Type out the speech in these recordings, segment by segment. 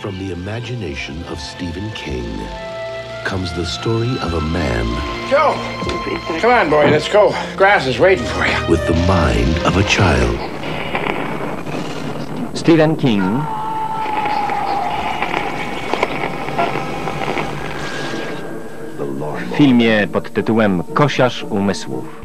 From the imagination of Stephen King comes the story of a man. Joe! Come on, boy, let's go. Grass is waiting for you. With the mind of a child. Stephen King. W filmie pod tytułem Kosiarz umysłów.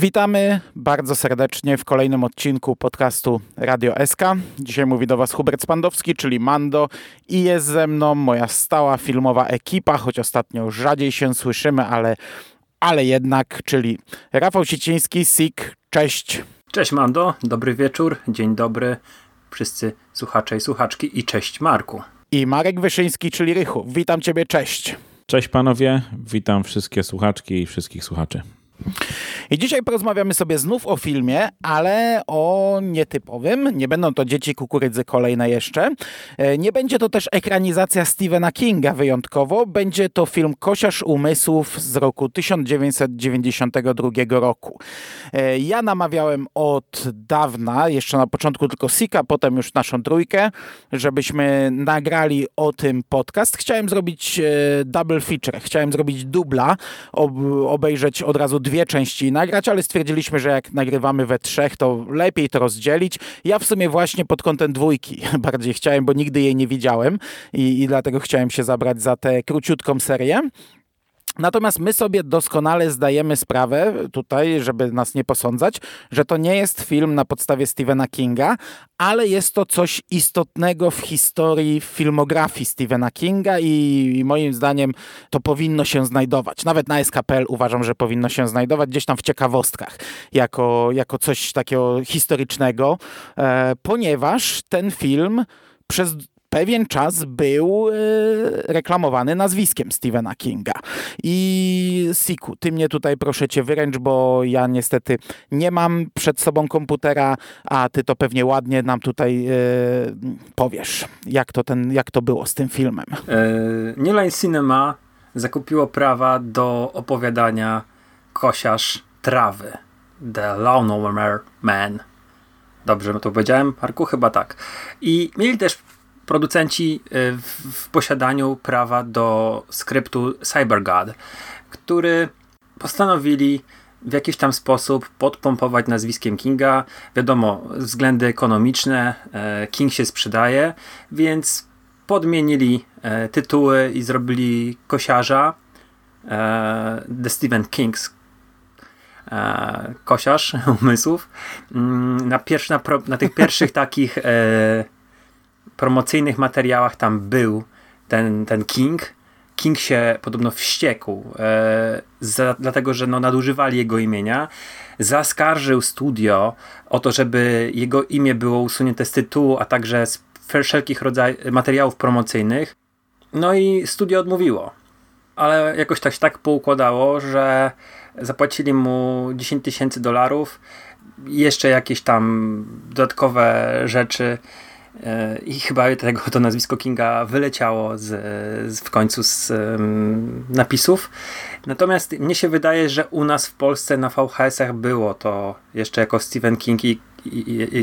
Witamy bardzo serdecznie w kolejnym odcinku podcastu Radio SK. Dzisiaj mówi do Was Hubert Spandowski, czyli Mando i jest ze mną moja stała filmowa ekipa, choć ostatnio rzadziej się słyszymy, ale, ale jednak, czyli Rafał Siciński, SIK, cześć. Cześć Mando, dobry wieczór, dzień dobry wszyscy słuchacze i słuchaczki i cześć Marku. I Marek Wyszyński, czyli Rychu. Witam Ciebie, cześć. Cześć panowie, witam wszystkie słuchaczki i wszystkich słuchaczy. I dzisiaj porozmawiamy sobie znów o filmie, ale o nietypowym. Nie będą to Dzieci Kukurydzy kolejne jeszcze. E, nie będzie to też ekranizacja Stephena Kinga wyjątkowo. Będzie to film Kosiarz Umysłów z roku 1992 roku. E, ja namawiałem od dawna, jeszcze na początku tylko Sika, potem już naszą trójkę, żebyśmy nagrali o tym podcast. Chciałem zrobić e, double feature, chciałem zrobić dubla, obejrzeć od razu dwie części nagrać, ale stwierdziliśmy, że jak nagrywamy we trzech, to lepiej to rozdzielić. Ja w sumie właśnie pod kątem dwójki bardziej chciałem, bo nigdy jej nie widziałem i, i dlatego chciałem się zabrać za tę króciutką serię. Natomiast my sobie doskonale zdajemy sprawę tutaj, żeby nas nie posądzać, że to nie jest film na podstawie Stephena Kinga, ale jest to coś istotnego w historii filmografii Stephena Kinga i, i moim zdaniem to powinno się znajdować. Nawet na SKPL uważam, że powinno się znajdować gdzieś tam w ciekawostkach, jako, jako coś takiego historycznego, e, ponieważ ten film przez pewien czas był e, reklamowany nazwiskiem Stephena Kinga. I Siku, ty mnie tutaj proszę cię wyręcz, bo ja niestety nie mam przed sobą komputera, a ty to pewnie ładnie nam tutaj e, powiesz, jak to, ten, jak to było z tym filmem. E, New Line Cinema zakupiło prawa do opowiadania Kosiarz Trawy. The Lawnmower Man. Dobrze to powiedziałem, Marku? Chyba tak. I mieli też producenci y, w, posiadaniu prawa do skryptu CyberGod, który postanowili w jakiś tam sposób podpompować nazwiskiem Kinga. Wiadomo, względy ekonomiczne, e, King się sprzedaje, więc podmienili e, tytuły i zrobili kosiarza e, The Stephen King's kosiarz umysłów. Mm, na, pierwszy, na, na tych pierwszych takich promocyjnych materiałach tam był ten, ten King. King się podobno wściekł, e, za, dlatego że no, nadużywali jego imienia. Zaskarżył studio o to, żeby jego imię było usunięte z tytułu, a także z wszelkich rodzajów materiałów promocyjnych. No i studio odmówiło. Ale jakoś tak się tak poukładało, że zapłacili mu 10 tysięcy dolarów, jeszcze jakieś tam dodatkowe rzeczy i chyba tego to nazwisko Kinga wyleciało z, z w końcu z um, napisów. Natomiast mnie się wydaje, że u nas w Polsce na VHS-ach było to jeszcze jako Stephen King i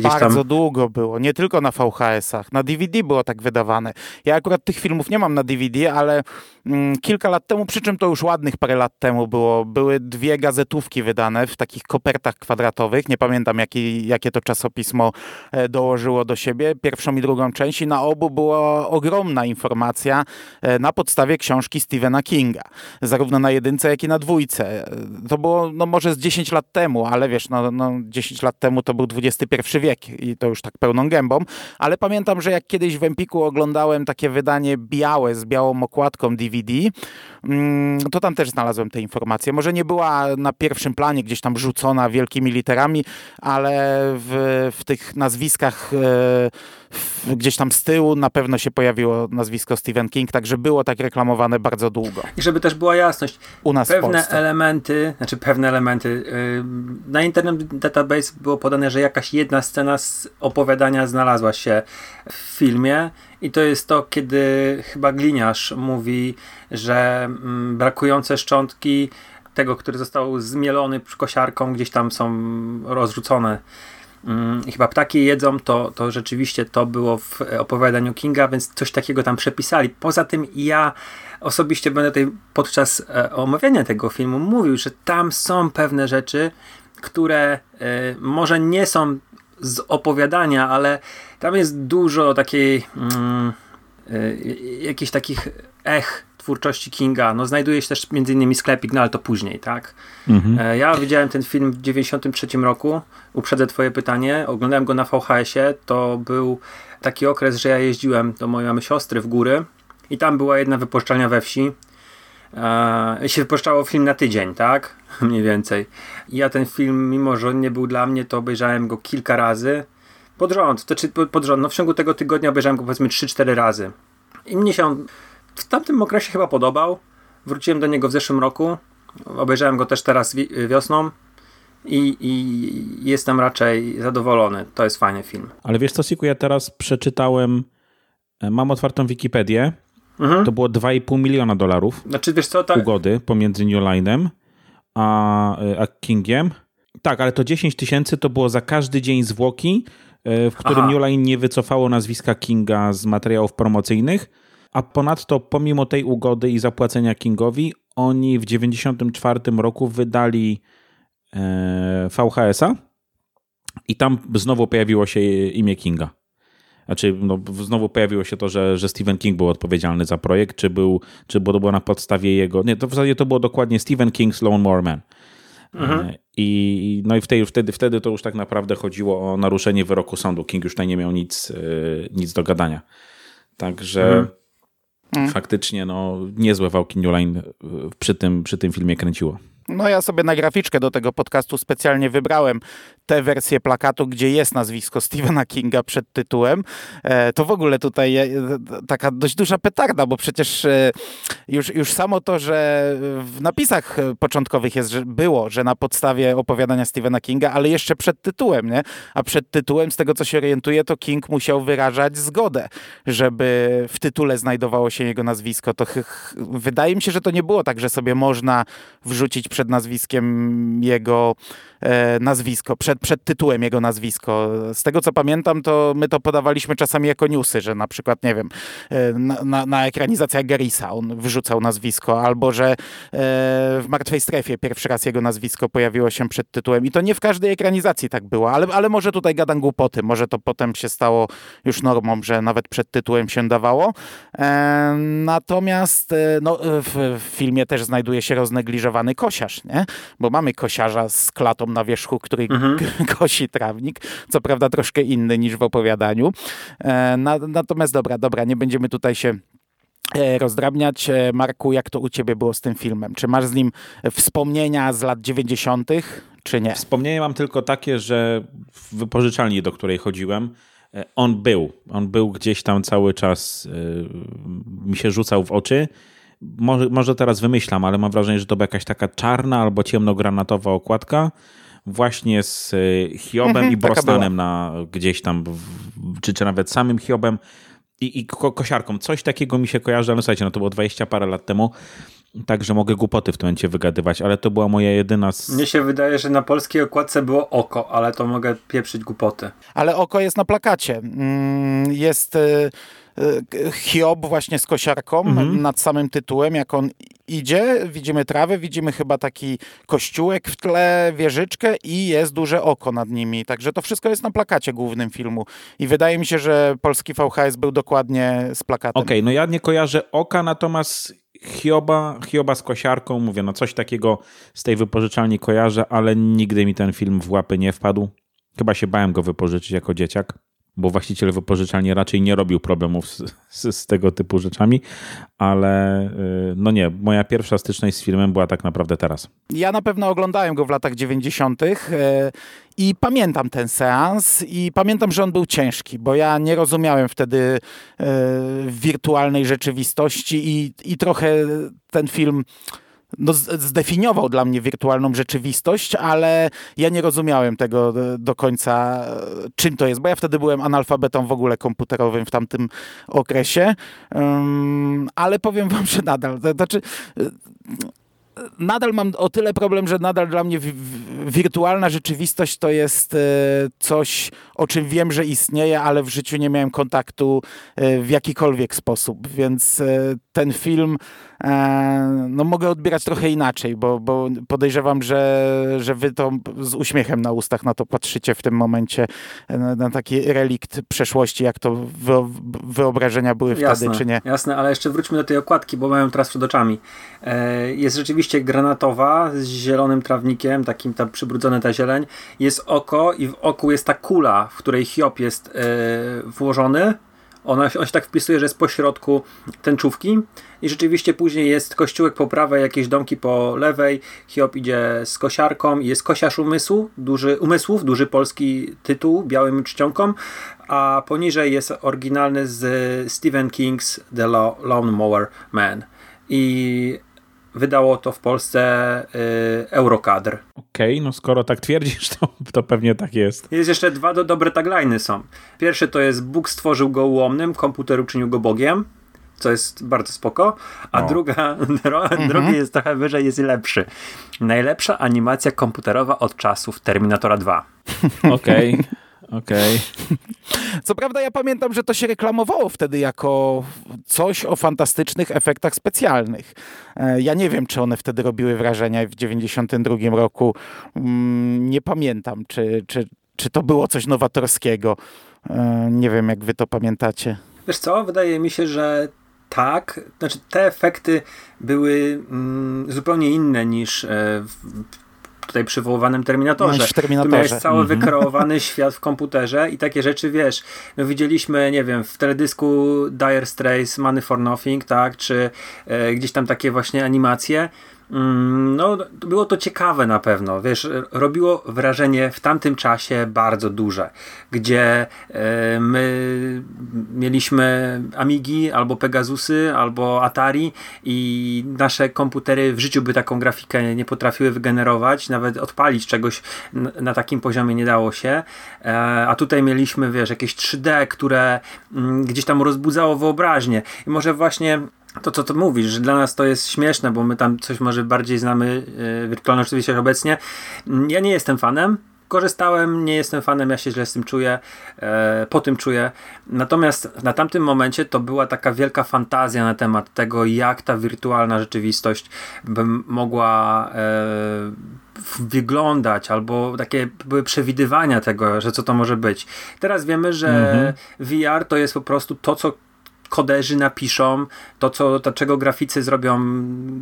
Bardzo tam... długo było, nie tylko na VHS-ach, na DVD było tak wydawane. Ja akurat tych filmów nie mam na DVD, ale mm, kilka lat temu, przy czym to już ładnych parę lat temu było, były dwie gazetówki wydane w takich kopertach kwadratowych, nie pamiętam jaki, jakie to czasopismo e, dołożyło do siebie, pierwszą i drugą część i na obu była ogromna informacja e, na podstawie książki Stephena Kinga, zarówno na jedynce, jak i na dwójce. E, to było no może z 10 lat temu, ale wiesz, no, no 10 lat temu to był 20 XXI wiek i to już tak pełną gębą, ale pamiętam, że jak kiedyś w Empiku oglądałem takie wydanie białe z białą okładką DVD, mm, to tam też znalazłem te informacje. Może nie była na pierwszym planie gdzieś tam rzucona wielkimi literami, ale w, w tych nazwiskach e, gdzieś tam z tyłu na pewno się pojawiło nazwisko Stephen King, także było tak reklamowane bardzo długo. I żeby też była jasność, u nas pewne elementy, znaczy pewne elementy, yy, na Internet Database było podane, że jakaś jedna scena z opowiadania znalazła się w filmie i to jest to, kiedy chyba gliniarz mówi, że mm, brakujące szczątki tego, który został zmielony kosiarką, gdzieś tam są rozrzucone. Mm, chyba ptaki jedzą, to, to rzeczywiście to było w opowiadaniu Kinga, więc coś takiego tam przepisali. Poza tym ja osobiście będę tutaj podczas e, omawiania tego filmu mówił, że tam są pewne rzeczy, które e, może nie są z opowiadania, ale tam jest dużo takiej mm, y, jakichś takich ech twórczości Kinga. No znajduje się też między innymi sklepik, no ale to później, tak? Mhm. Ja widziałem ten film w 93 roku. Uprzedzę twoje pytanie. Oglądałem go na VHS-ie. To był taki okres, że ja jeździłem do mojej mamy siostry w góry i tam była jedna wypuszczalnia we wsi e, się wypuszczało film na tydzień, tak? Mniej więcej. I ja ten film, mimo że on nie był dla mnie, to obejrzałem go kilka razy. Pod rząd, to czy pod rząd, no w ciągu tego tygodnia obejrzałem go powiedzmy 3-4 razy. I mnie się on w tamtym okresie chyba podobał. Wróciłem do niego w zeszłym roku. Obejrzałem go też teraz wiosną. I, I, jestem raczej zadowolony. To jest fajny film. Ale wiesz co, Siku, ja teraz przeczytałem, e, mam otwartą Wikipedię Mhm. To było 2,5 miliona dolarów znaczy, wiesz co, tak... ugody pomiędzy New Line'em a, a Kingiem. Tak, ale to 10 tysięcy to było za każdy dzień zwłoki, e, w którym Aha. New Line nie wycofało nazwiska Kinga z materiałów promocyjnych, a ponadto pomimo tej ugody i zapłacenia Kingowi, oni w 94 roku wydali e, VHS-a i tam znowu pojawiło się imię Kinga. Znaczy, no, znowu pojawiło się to, że, że Stephen King był odpowiedzialny za projekt, czy, był, czy było, to było na podstawie jego. Nie, to w zasadzie to było dokładnie Stephen King's Lone More Man. Mhm. E, I, no i wtedy, wtedy, wtedy to już tak naprawdę chodziło o naruszenie wyroku sądu. King już tutaj nie miał nic, e, nic do gadania. Także mhm. Mhm. faktycznie no, niezłe wałki New Line przy tym, przy tym filmie kręciło. No ja sobie na graficzkę do tego podcastu specjalnie wybrałem tę wersję plakatu, gdzie jest nazwisko Stephena Kinga przed tytułem. E, to w ogóle tutaj e, taka dość duża petarda, bo przecież e, już, już samo to, że w napisach początkowych jest, że było, że na podstawie opowiadania Stephena Kinga, ale jeszcze przed tytułem, nie? A przed tytułem, z tego co się orientuję, to King musiał wyrażać zgodę, żeby w tytule znajdowało się jego nazwisko. To wydaje mi się, że to nie było tak, że sobie można wrzucić przed nazwiskiem jego nazwisko, przed, przed tytułem jego nazwisko. Z tego co pamiętam, to my to podawaliśmy czasami jako newsy, że na przykład, nie wiem, e, na, na, na ekranizacjach Garisa on wyrzucał nazwisko, albo że e, w Martwej Strefie pierwszy raz jego nazwisko pojawiło się przed tytułem. I to nie w każdej ekranizacji tak było, ale, ale może tutaj gadam głupoty, może to potem się stało już normą, że nawet przed tytułem się dawało. E, natomiast e, no, w, w filmie też znajduje się roznegliżowany Kosia, kosiarz, nie? Bo mamy kosiarza z klatą na wierzchu, który mhm. kosi trawnik, co prawda troszkę inny niż w opowiadaniu. E, na, natomiast dobra, dobra, nie będziemy tutaj się e, rozdrabniać. E, Marku, jak to u ciebie było z tym filmem? Czy masz z nim wspomnienia z lat 90., czy nie? Wspomnienia mam tylko takie, że w wypożyczalni, do której chodziłem, on był. On był gdzieś tam cały czas, mi się rzucał w oczy może, może teraz wymyślam, ale mam wrażenie, że to była jakaś taka czarna albo ciemnogranatowa okładka właśnie z e, Hiobem mhm, i Brosnanem na gdzieś tam, czy, czy nawet samym Hiobem i, i kosiarką. Coś takiego mi się kojarzy, ale no słuchajcie, no to było 20 parę lat temu, także mogę głupoty w tym momencie wygadywać, ale to była moja jedyna... Z... Mnie się wydaje, że na polskiej okładce było oko, ale to mogę pieprzyć głupoty. Ale oko jest na plakacie. Mm, jest y, Hiob właśnie z kosiarką mhm. nad samym tytułem, jak on idzie, widzimy trawę, widzimy chyba taki kościółek w tle, wieżyczkę i jest duże oko nad nimi. Także to wszystko jest na plakacie głównym filmu. I wydaje mi się, że polski VHS był dokładnie z plakatem. Okej, okay, no ja nie kojarzę oka, natomiast Hioba, Hioba z kosiarką, mówię, no coś takiego z tej wypożyczalni kojarzę, ale nigdy mi ten film w łapy nie wpadł. Chyba się bałem go wypożyczyć jako dzieciak bo właściciel wypożyczalni raczej nie robił problemów z, z, z, tego typu rzeczami, ale y, no nie, moja pierwsza styczność z filmem była tak naprawdę teraz. Ja na pewno oglądałem go w latach 90. Y, i pamiętam ten seans i pamiętam, że on był ciężki, bo ja nie rozumiałem wtedy y, wirtualnej rzeczywistości i, i trochę ten film no, zdefiniował dla mnie wirtualną rzeczywistość, ale ja nie rozumiałem tego do końca, czym to jest, bo ja wtedy byłem analfabetą w ogóle komputerowym w tamtym okresie, um, ale powiem wam, że nadal, to znaczy nadal mam o tyle problem, że nadal dla mnie wirtualna rzeczywistość to jest e, coś, o czym wiem, że istnieje, ale w życiu nie miałem kontaktu e, w jakikolwiek sposób, więc e, ten film no, mogę odbierać trochę inaczej, bo, bo podejrzewam, że, że wy to z uśmiechem na ustach na to patrzycie w tym momencie, na, na taki relikt przeszłości, jak to wyobrażenia były jasne, wtedy, czy nie. Jasne, ale jeszcze wróćmy do tej okładki, bo mają teraz przed oczami. Jest rzeczywiście granatowa z zielonym trawnikiem, takim tam przybrudzone ta zieleń. Jest oko i w oku jest ta kula, w której Hiob jest włożony ona, on się tak wpisuje, że jest po środku tęczówki i rzeczywiście później jest kościółek po prawej, jakieś domki po lewej. Hiob idzie z kosiarką jest kosiarz umysłu, duży, umysłów, duży polski tytuł, białym czcionką, a poniżej jest oryginalny z Stephen King's The Lone Mower Man. I wydało to w Polsce y, Eurocadr. Okej, okay, no skoro tak twierdzisz, to, to pewnie tak jest. Jest jeszcze dwa do, dobre tagliny są. Pierwszy to jest Bóg stworzył go ułomnym, komputer uczynił go Bogiem co jest bardzo spoko, a o. druga, dro, mhm. drugi jest trochę wyżej, jest lepszy. Najlepsza animacja komputerowa od czasów Terminatora 2. Okej. Okay. Okej. Okay. Co prawda ja pamiętam, że to się reklamowało wtedy jako coś o fantastycznych efektach specjalnych. E, ja nie wiem, czy one wtedy robiły wrażenia w 92 roku. Mm, nie pamiętam, czy, czy, czy to było coś nowatorskiego. E, nie wiem, jak wy to pamiętacie. Wiesz co, wydaje mi się, że tak. Znaczy, te efekty były mm, zupełnie inne niż e, w, tutaj przywoływanym Terminatorze. No, w Terminatorze. jest cały mm -hmm. wykreowany świat w komputerze i takie rzeczy, wiesz, no widzieliśmy, nie wiem, w teledysku Dire Straits, Money for Nothing, tak, czy e, gdzieś tam takie właśnie animacje, no, było to ciekawe na pewno. Wiesz, robiło wrażenie w tamtym czasie bardzo duże, gdzie e, my mieliśmy Amigi albo Pegasusy, albo Atari i nasze komputery w życiu by taką grafikę nie potrafiły wygenerować, nawet odpalić czegoś na, na takim poziomie nie dało się. E, a tutaj mieliśmy, wiesz, jakieś 3D, które mm, gdzieś tam rozbudzało wyobraźnię. I może właśnie to, co to mówisz, że dla nas to jest śmieszne, bo my tam coś może bardziej znamy yy, wirtualną rzeczywistość obecnie. Ja nie jestem fanem, korzystałem, nie jestem fanem, ja się źle z tym czuję, e, po tym czuję. Natomiast na tamtym momencie to była taka wielka fantazja na temat tego, jak ta wirtualna rzeczywistość by mogła e, wyglądać, albo takie były przewidywania tego, że co to może być. Teraz wiemy, że mhm. VR to jest po prostu to, co koderzy napiszą, to, co, to czego graficy zrobią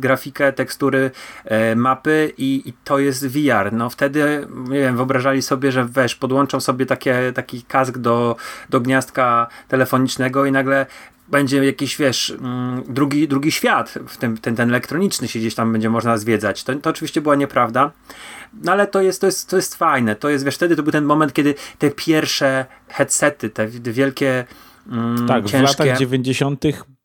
grafikę, tekstury, e, mapy i, i, to jest VR. No wtedy, nie wiem, wyobrażali sobie, że weź, podłączą sobie takie, taki kask do, do gniazdka telefonicznego i nagle będzie jakiś, wiesz, mm, drugi, drugi świat, w tym, ten, ten elektroniczny się gdzieś tam będzie można zwiedzać. To, to oczywiście była nieprawda, no ale to jest, to, jest, to jest fajne. To jest, wiesz, wtedy to był ten moment, kiedy te pierwsze headsety, te wielkie Mm, tak, ciężkie. w latach 90.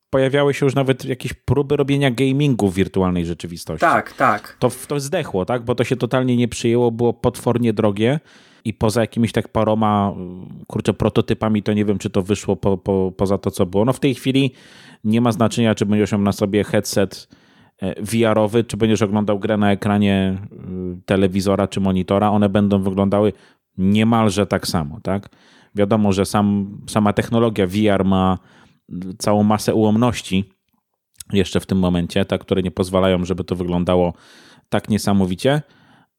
pojawiały się już nawet jakieś próby robienia gamingu w wirtualnej rzeczywistości. Tak, tak. To, to zdechło, tak? Bo to się totalnie nie przyjęło, było potwornie drogie i poza jakimiś tak paroma, kurczę, prototypami, to nie wiem, czy to wyszło po, po, poza to, co było. No w tej chwili nie ma znaczenia, czy będziesz miał na sobie headset e, VR-owy, czy będziesz oglądał grę na ekranie e, telewizora czy monitora, one będą wyglądały niemalże tak samo, tak? Wiadomo, że sam, sama technologia VR ma całą masę ułomności jeszcze w tym momencie, tak, które nie pozwalają, żeby to wyglądało tak niesamowicie.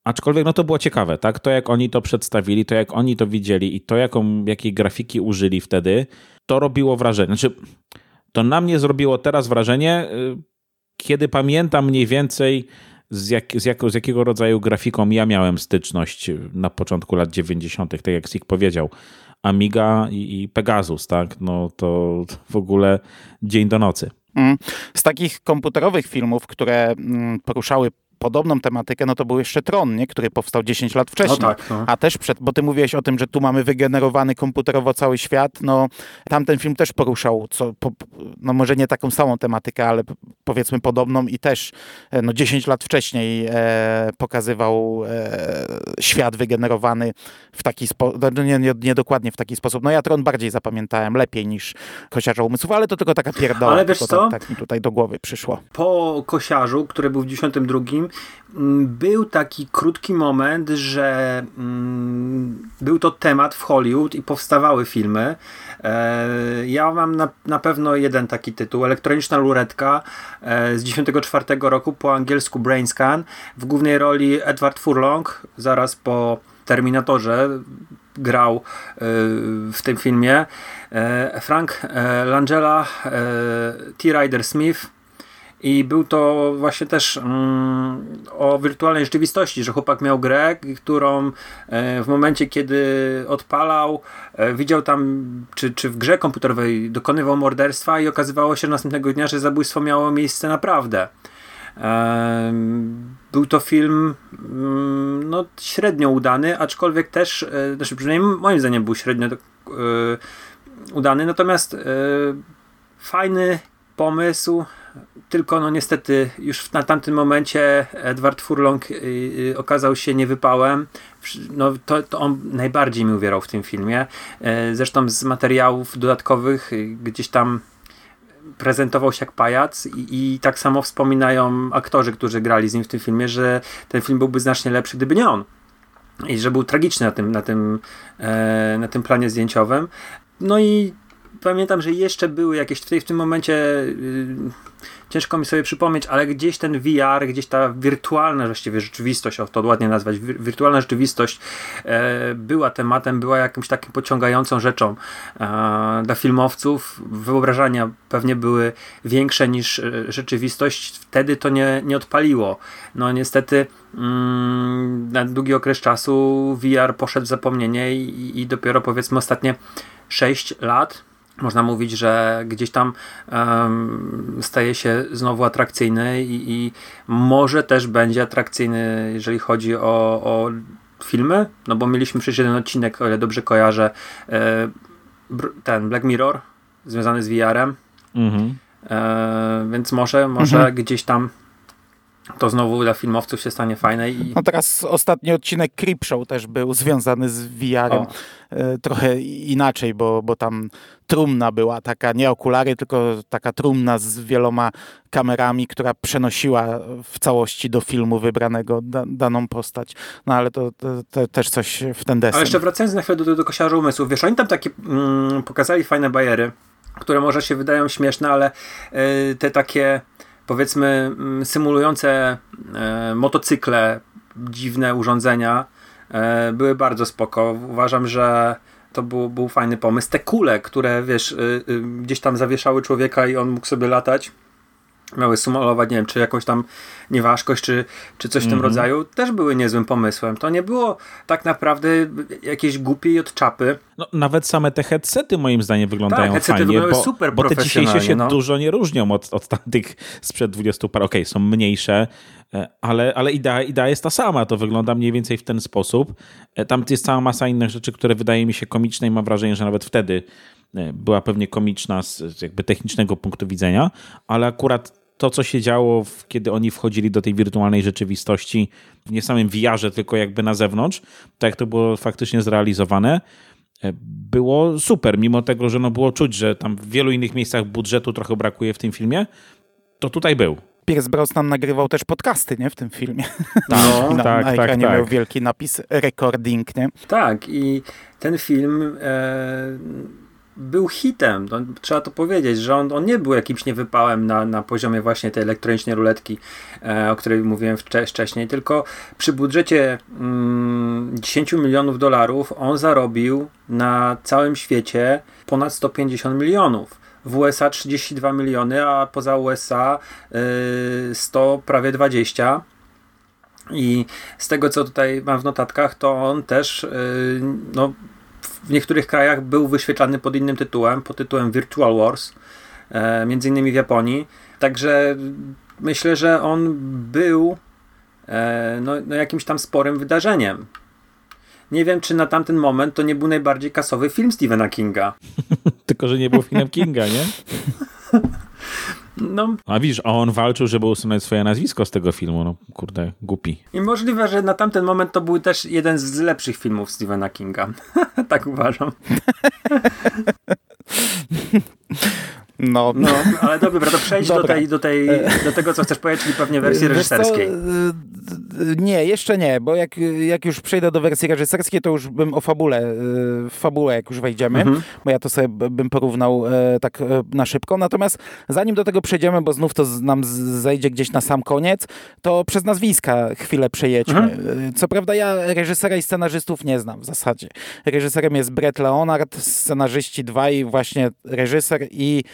Aczkolwiek no to było ciekawe, tak? To jak oni to przedstawili, to jak oni to widzieli i to jaką, jakiej grafiki użyli wtedy, to robiło wrażenie. Znaczy, to na mnie zrobiło teraz wrażenie, y, kiedy pamiętam mniej więcej z, jak, z, jak, z jakiego rodzaju grafiką ja miałem styczność na początku lat 90., tak jak Sik powiedział. Amiga i, i Pegasus, tak? No to w ogóle dzień do nocy. Mm. Z takich komputerowych filmów, które mm, poruszały podobną tematykę, no to był jeszcze Tron, nie? który powstał 10 lat wcześniej. No tak, no. A też przed, bo ty mówiłeś o tym, że tu mamy wygenerowany komputerowo cały świat, no tamten film też poruszał, co, po, no może nie taką samą tematykę, ale powiedzmy podobną i też e, no 10 lat wcześniej e, pokazywał e, świat wygenerowany w taki sposób, no nie, nie, nie, dokładnie w taki sposób. No ja Tron bardziej zapamiętałem, lepiej niż Kosiarza Umysłów, ale to tylko taka pierdoła. Ale wiesz co? Tak, tak mi tutaj do głowy przyszło. Po Kosiarzu, który był w 92, mm, był taki krótki moment, że mm, był to temat w Hollywood i powstawały filmy. E, ja mam na, na pewno jeden taki tytuł, Elektroniczna Luretka e, z 94 roku, po angielsku Brain Scan. W głównej roli Edward Furlong, zaraz po Terminatorze grał e, w tym filmie. Frank Langella, T. Ryder Smith, i był to właśnie też mm, o wirtualnej rzeczywistości, że chłopak miał grę, którą e, w momencie, kiedy odpalał, e, widział tam, czy, czy w grze komputerowej dokonywał morderstwa i okazywało się następnego dnia, że zabójstwo miało miejsce naprawdę. E, był to film mm, no, średnio udany, aczkolwiek też, e, znaczy przynajmniej moim zdaniem był średnio e, udany, natomiast e, fajny pomysł, tylko no niestety już na tamtym momencie Edward Furlong y, y, okazał się niewypałem. No, to, to on najbardziej mi uwierał w tym filmie. E, zresztą z materiałów dodatkowych y, gdzieś tam prezentował się jak pajac i, i, tak samo wspominają aktorzy, którzy grali z nim w tym filmie, że ten film byłby znacznie lepszy, gdyby nie on. I że był tragiczny na tym, na tym, e, na tym planie zdjęciowym. No i pamiętam, że jeszcze były jakieś tutaj w tym momencie ciężko mi sobie przypomnieć, ale gdzieś ten VR, gdzieś ta wirtualna właściwie rzeczywistość, o to ładnie nazwać, wirtualna rzeczywistość e, była tematem, była jakimś takim pociągającą rzeczą e, dla filmowców. Wyobrażenia pewnie były większe niż e, rzeczywistość. Wtedy to nie, nie odpaliło. No niestety mm, na długi okres czasu VR poszedł w zapomnienie i, i dopiero powiedzmy ostatnie 6 lat można mówić, że gdzieś tam um, staje się znowu atrakcyjny i, i, może też będzie atrakcyjny, jeżeli chodzi o, o filmy, no bo mieliśmy przecież jeden odcinek, o ile dobrze kojarzę, e, ten Black Mirror związany z VR-em, mhm. e, więc może, może mhm. gdzieś tam to znowu dla filmowców się stanie fajne. I... No teraz ostatni odcinek Creepshow też był związany z VR-em. E, trochę inaczej, bo, bo tam trumna była taka, nie okulary, tylko taka trumna z wieloma kamerami, która przenosiła w całości do filmu wybranego da, daną postać. No ale to, to, to, też coś w ten desen. Ale jeszcze wracając na chwilę do, do, do Kosiarza Umysłów, wiesz, oni tam takie mm, pokazali fajne bajery, które może się wydają śmieszne, ale y, te takie powiedzmy mm, symulujące e, motocykle, dziwne urządzenia e, były bardzo spoko. Uważam, że to był, był fajny pomysł. Te kule, które wiesz, y, y, gdzieś tam zawieszały człowieka i on mógł sobie latać, miały symulować, nie wiem, czy jakąś tam nieważkość, czy, czy coś w tym mhm. rodzaju, też były niezłym pomysłem. To nie było tak naprawdę jakieś głupie od czapy. No, nawet same te headsety moim zdaniem wyglądają tak, fajnie, bo, super bo te dzisiejsze się no. dużo nie różnią od, od tamtych sprzed 20 par. Okej, okay, są mniejsze, e, ale, ale idea, idea jest ta sama. To wygląda mniej więcej w ten sposób. E, tam jest cała masa innych rzeczy, które wydaje mi się komiczne i mam wrażenie, że nawet wtedy e, była pewnie komiczna z jakby technicznego punktu widzenia, ale akurat to, co się działo, kiedy oni wchodzili do tej wirtualnej rzeczywistości, w nie samym VR-ze, tylko jakby na zewnątrz, tak jak to było faktycznie zrealizowane, e, było super, mimo tego, że no było czuć, że tam w wielu innych miejscach budżetu trochę brakuje w tym filmie, to tutaj był. Pierce Brosnan nagrywał też podcasty, nie? W tym filmie. No, na, tak, na tak, ekranie tak. miał wielki napis recording, nie? Tak i ten film e, był hitem, no, trzeba to powiedzieć, że on, on nie był jakimś niewypałem na, na poziomie właśnie tej elektronicznej ruletki, e, o której mówiłem wcześniej, tylko przy budżecie mm, 10 milionów dolarów on zarobił na całym świecie ponad 150 milionów. W USA 32 miliony, a poza USA y, 100 prawie 20. I z tego, co tutaj mam w notatkach, to on też y, no, w niektórych krajach był wyświetlany pod innym tytułem, pod tytułem Virtual Wars, e, między innymi w Japonii. Także myślę, że on był e, no, no jakimś tam sporym wydarzeniem. Nie wiem, czy na tamten moment to nie był najbardziej kasowy film Stephena Kinga. Tylko, że nie był filmem Kinga, nie? No. A widzisz, a on walczył, żeby usunąć swoje nazwisko z tego filmu. No kurde, głupi. I możliwe, że na tamten moment to był też jeden z lepszych filmów Stephena Kinga. tak uważam. No, no, ale dobra, to przejdź do, tej, do, tej, do tego, co chcesz powiedzieć, czyli pewnie wersji reżyserskiej. Co, nie, jeszcze nie, bo jak, jak już przejdę do wersji reżyserskiej, to już bym o fabule, w fabułę jak już wejdziemy, mhm. bo ja to sobie bym porównał tak na szybko. Natomiast zanim do tego przejdziemy, bo znów to nam zejdzie gdzieś na sam koniec, to przez nazwiska chwilę przejedźmy. Mhm. Co prawda ja reżysera i scenarzystów nie znam w zasadzie. Reżyserem jest Brett Leonard, scenarzyści dwaj, właśnie reżyser i E,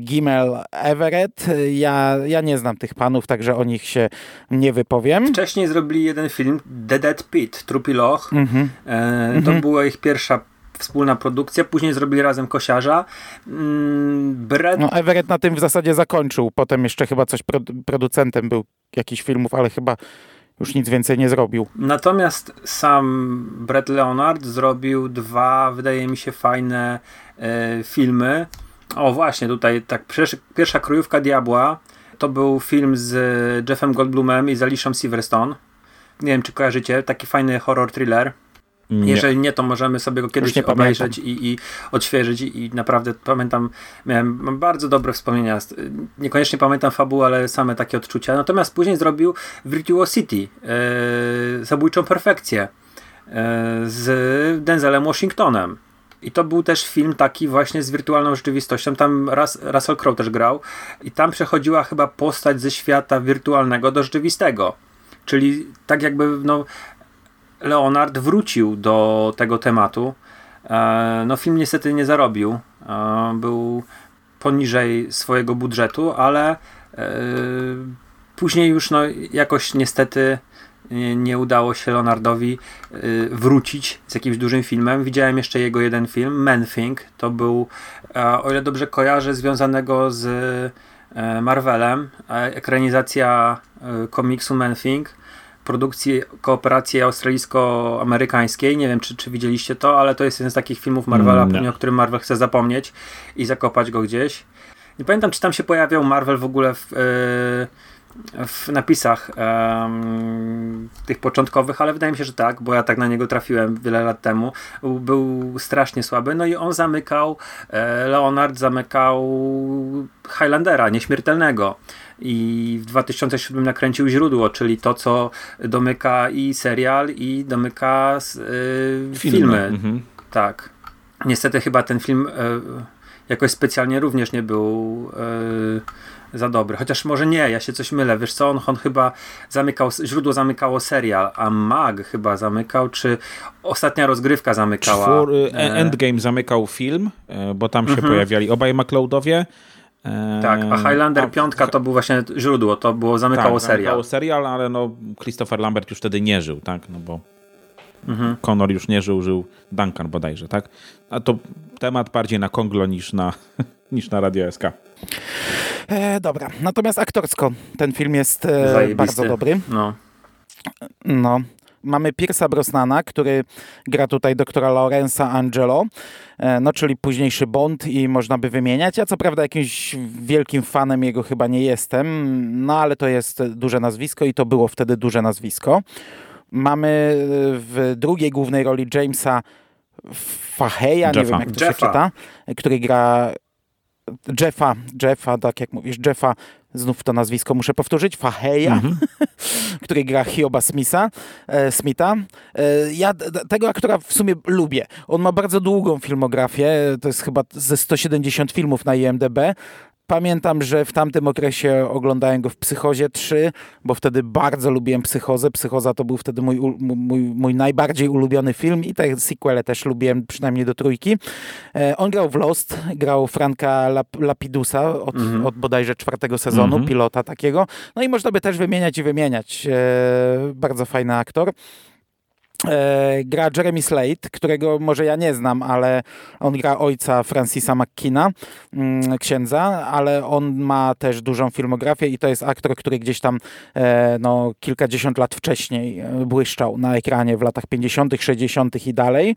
Gimel Everett. Ja, ja nie znam tych panów, także o nich się nie wypowiem. Wcześniej zrobili jeden film, The Dead Pit, Trupi Loch. Mm-hmm. E, to mm-hmm. była ich pierwsza wspólna produkcja, później zrobili razem Kosiarza. Mm, Brad... No Everett na tym w zasadzie zakończył, potem jeszcze chyba coś producentem był jakichś filmów, ale chyba już nic więcej nie zrobił. Natomiast sam Brett Leonard zrobił dwa, wydaje mi się, fajne e, filmy. O właśnie, tutaj tak, pierwsza krojówka Diabła to był film z Jeffem Goldblumem i z Silverstone. Nie wiem, czy kojarzycie, taki fajny horror thriller. Nie. Jeżeli nie, to możemy sobie go kiedyś obejrzeć i, i, odświeżyć i, i, naprawdę pamiętam, miałem bardzo dobre wspomnienia. Niekoniecznie pamiętam fabułę, ale same takie odczucia. Natomiast później zrobił Virtuosity, yy, zabójczą perfekcję yy, z Denzelem Washingtonem. I to był też film taki właśnie z wirtualną rzeczywistością. Tam Russell Crowe też grał i tam przechodziła chyba postać ze świata wirtualnego do rzeczywistego. Czyli tak jakby no, Leonard wrócił do tego tematu. E, no film niestety nie zarobił. E, był poniżej swojego budżetu, ale e, później już no jakoś niestety nie udało się Leonardowi y, wrócić z jakimś dużym filmem. Widziałem jeszcze jego jeden film, Man Thing. To był, o ile dobrze kojarzę, związanego z e, Marvelem. Ekranizacja e, komiksu Man Thing produkcji kooperacji australijsko-amerykańskiej. Nie wiem, czy, czy widzieliście to, ale to jest jeden z takich filmów Marvela, mm, o którym Marvel chce zapomnieć i zakopać go gdzieś. Nie pamiętam, czy tam się pojawiał Marvel w ogóle w, yy, w napisach um, tych początkowych, ale wydaje mi się, że tak, bo ja tak na niego trafiłem wiele lat temu. Był strasznie słaby, no i on zamykał, e, Leonard zamykał Highlandera, nieśmiertelnego. I w 2007 nakręcił źródło, czyli to, co domyka i serial, i domyka y, filmy. filmy. Mhm. Tak. Niestety chyba ten film y, jakoś specjalnie również nie był y, za dobry. Chociaż może nie, ja się coś mylę. Wiesz co, on, on chyba zamykał, źródło zamykało serial, a Mag chyba zamykał, czy ostatnia rozgrywka zamykała. Czwór, e, e, Endgame zamykał film, e, bo tam się mhm. pojawiali obaj McLeodowie. Tak, a Highlander 5 to był właśnie źródło, to było zamykało tak, serial. Zamykało serial, ale no Christopher Lambert już wtedy nie żył, tak? No bo mhm. Connor już nie żył, żył Duncan bodajże, tak? A to temat bardziej na Konglo niż na, niż na Radio SK. E, dobra, natomiast aktorsko ten film jest e, bardzo dobry. No. no. Mamy Pierce'a Brosnana, który gra tutaj doktora Lorenza Angelo, e, no czyli późniejszy Bond i można by wymieniać. Ja co prawda jakimś wielkim fanem jego chyba nie jestem, no ale to jest duże nazwisko i to było wtedy duże nazwisko. Mamy w drugiej głównej roli Jamesa Faheya, nie wiem jak to Jeffa. się czyta, który gra Jeffa, Jeffa, tak jak mówisz, Jeffa, znów to nazwisko muszę powtórzyć, Faheya, mm -hmm. który gra Hioba Smitha. E, Smitha. E, ja tego aktora w sumie lubię. On ma bardzo długą filmografię, to jest chyba ze 170 filmów na IMDb, Pamiętam, że w tamtym okresie oglądałem go w Psychozie 3, bo wtedy bardzo lubiłem Psychozę. Psychoza to był wtedy mój, mój, mój najbardziej ulubiony film i te sequele też lubiłem, przynajmniej do trójki. E, on grał w Lost, grał Franka Lap Lapidusa od, -hmm. od bodajże czwartego sezonu, -hmm. pilota takiego. No i można by też wymieniać i wymieniać. E, bardzo fajny aktor. E, gra Jeremy Slate, którego może ja nie znam, ale on gra ojca Francisa McKina, mm, księdza, ale on ma też dużą filmografię i to jest aktor, który gdzieś tam e, no, kilkadziesiąt lat wcześniej e, błyszczał na ekranie w latach 50., 60. i dalej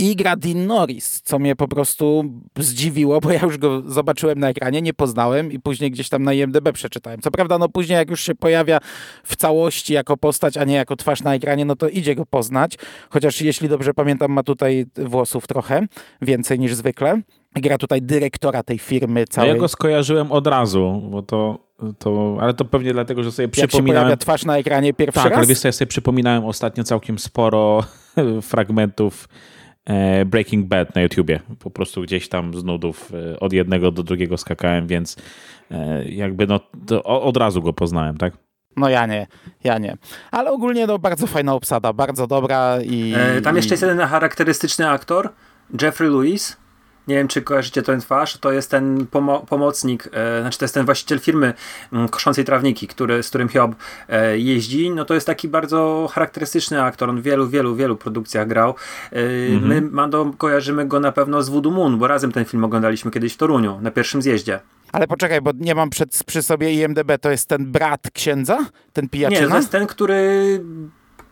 i gra Dean Norris, co mnie po prostu zdziwiło, bo ja już go zobaczyłem na ekranie, nie poznałem i później gdzieś tam na IMDB przeczytałem. Co prawda, no później jak już się pojawia w całości jako postać, a nie jako twarz na ekranie, no to idzie go poznać, chociaż jeśli dobrze pamiętam, ma tutaj włosów trochę, więcej niż zwykle. Gra tutaj dyrektora tej firmy całej. Ja go skojarzyłem od razu, bo to, to ale to pewnie dlatego, że sobie Jak przypominałem... twarz na ekranie pierwszy Tak, raz? ale wiesz co, ja sobie przypominałem ostatnio całkiem sporo fragmentów Breaking Bad na YouTubie. Po prostu gdzieś tam z nudów e, od jednego do drugiego skakałem, więc e, jakby no od razu go poznałem, tak? No ja nie, ja nie. Ale ogólnie no bardzo fajna obsada, bardzo dobra i... E, tam jeszcze i... jest jeden charakterystyczny aktor, Jeffrey Lewis. Nie wiem, czy kojarzycie tę twarz. To jest ten pomo pomocnik, e, znaczy to jest ten właściciel firmy m, koszącej trawniki, który, z którym Hiob e, jeździ. No to jest taki bardzo charakterystyczny aktor. On w wielu, wielu, wielu produkcjach grał. E, My, Mando, kojarzymy go na pewno z Voodoo Moon, bo razem ten film oglądaliśmy kiedyś w Toruniu, na pierwszym zjeździe. Ale poczekaj, bo nie mam przed, przy sobie IMDB, to jest ten brat księdza? Ten Nie, pijaczyna? to jest ten, który,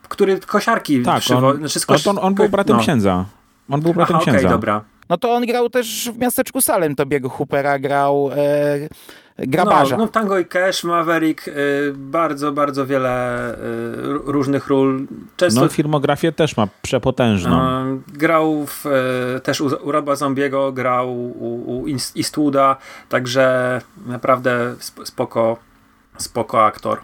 który kosiarki Tak, przywo- on, znaczy on, kosz- on, on był bratem no. księdza. On był bratem Aha, okej, księdza. dobra. No to on grał też w miasteczku Salem, Tobiego Hoopera grał e, grabarza. No, no Tango i Cash, Maverick, y, bardzo, bardzo wiele y, różnych ról. Często No filmografię też ma przepotężną. y, grał w, y, też u, u Roba Zombiego, grał u, u East- Eastwooda, także naprawdę sp- spoko, spoko aktor.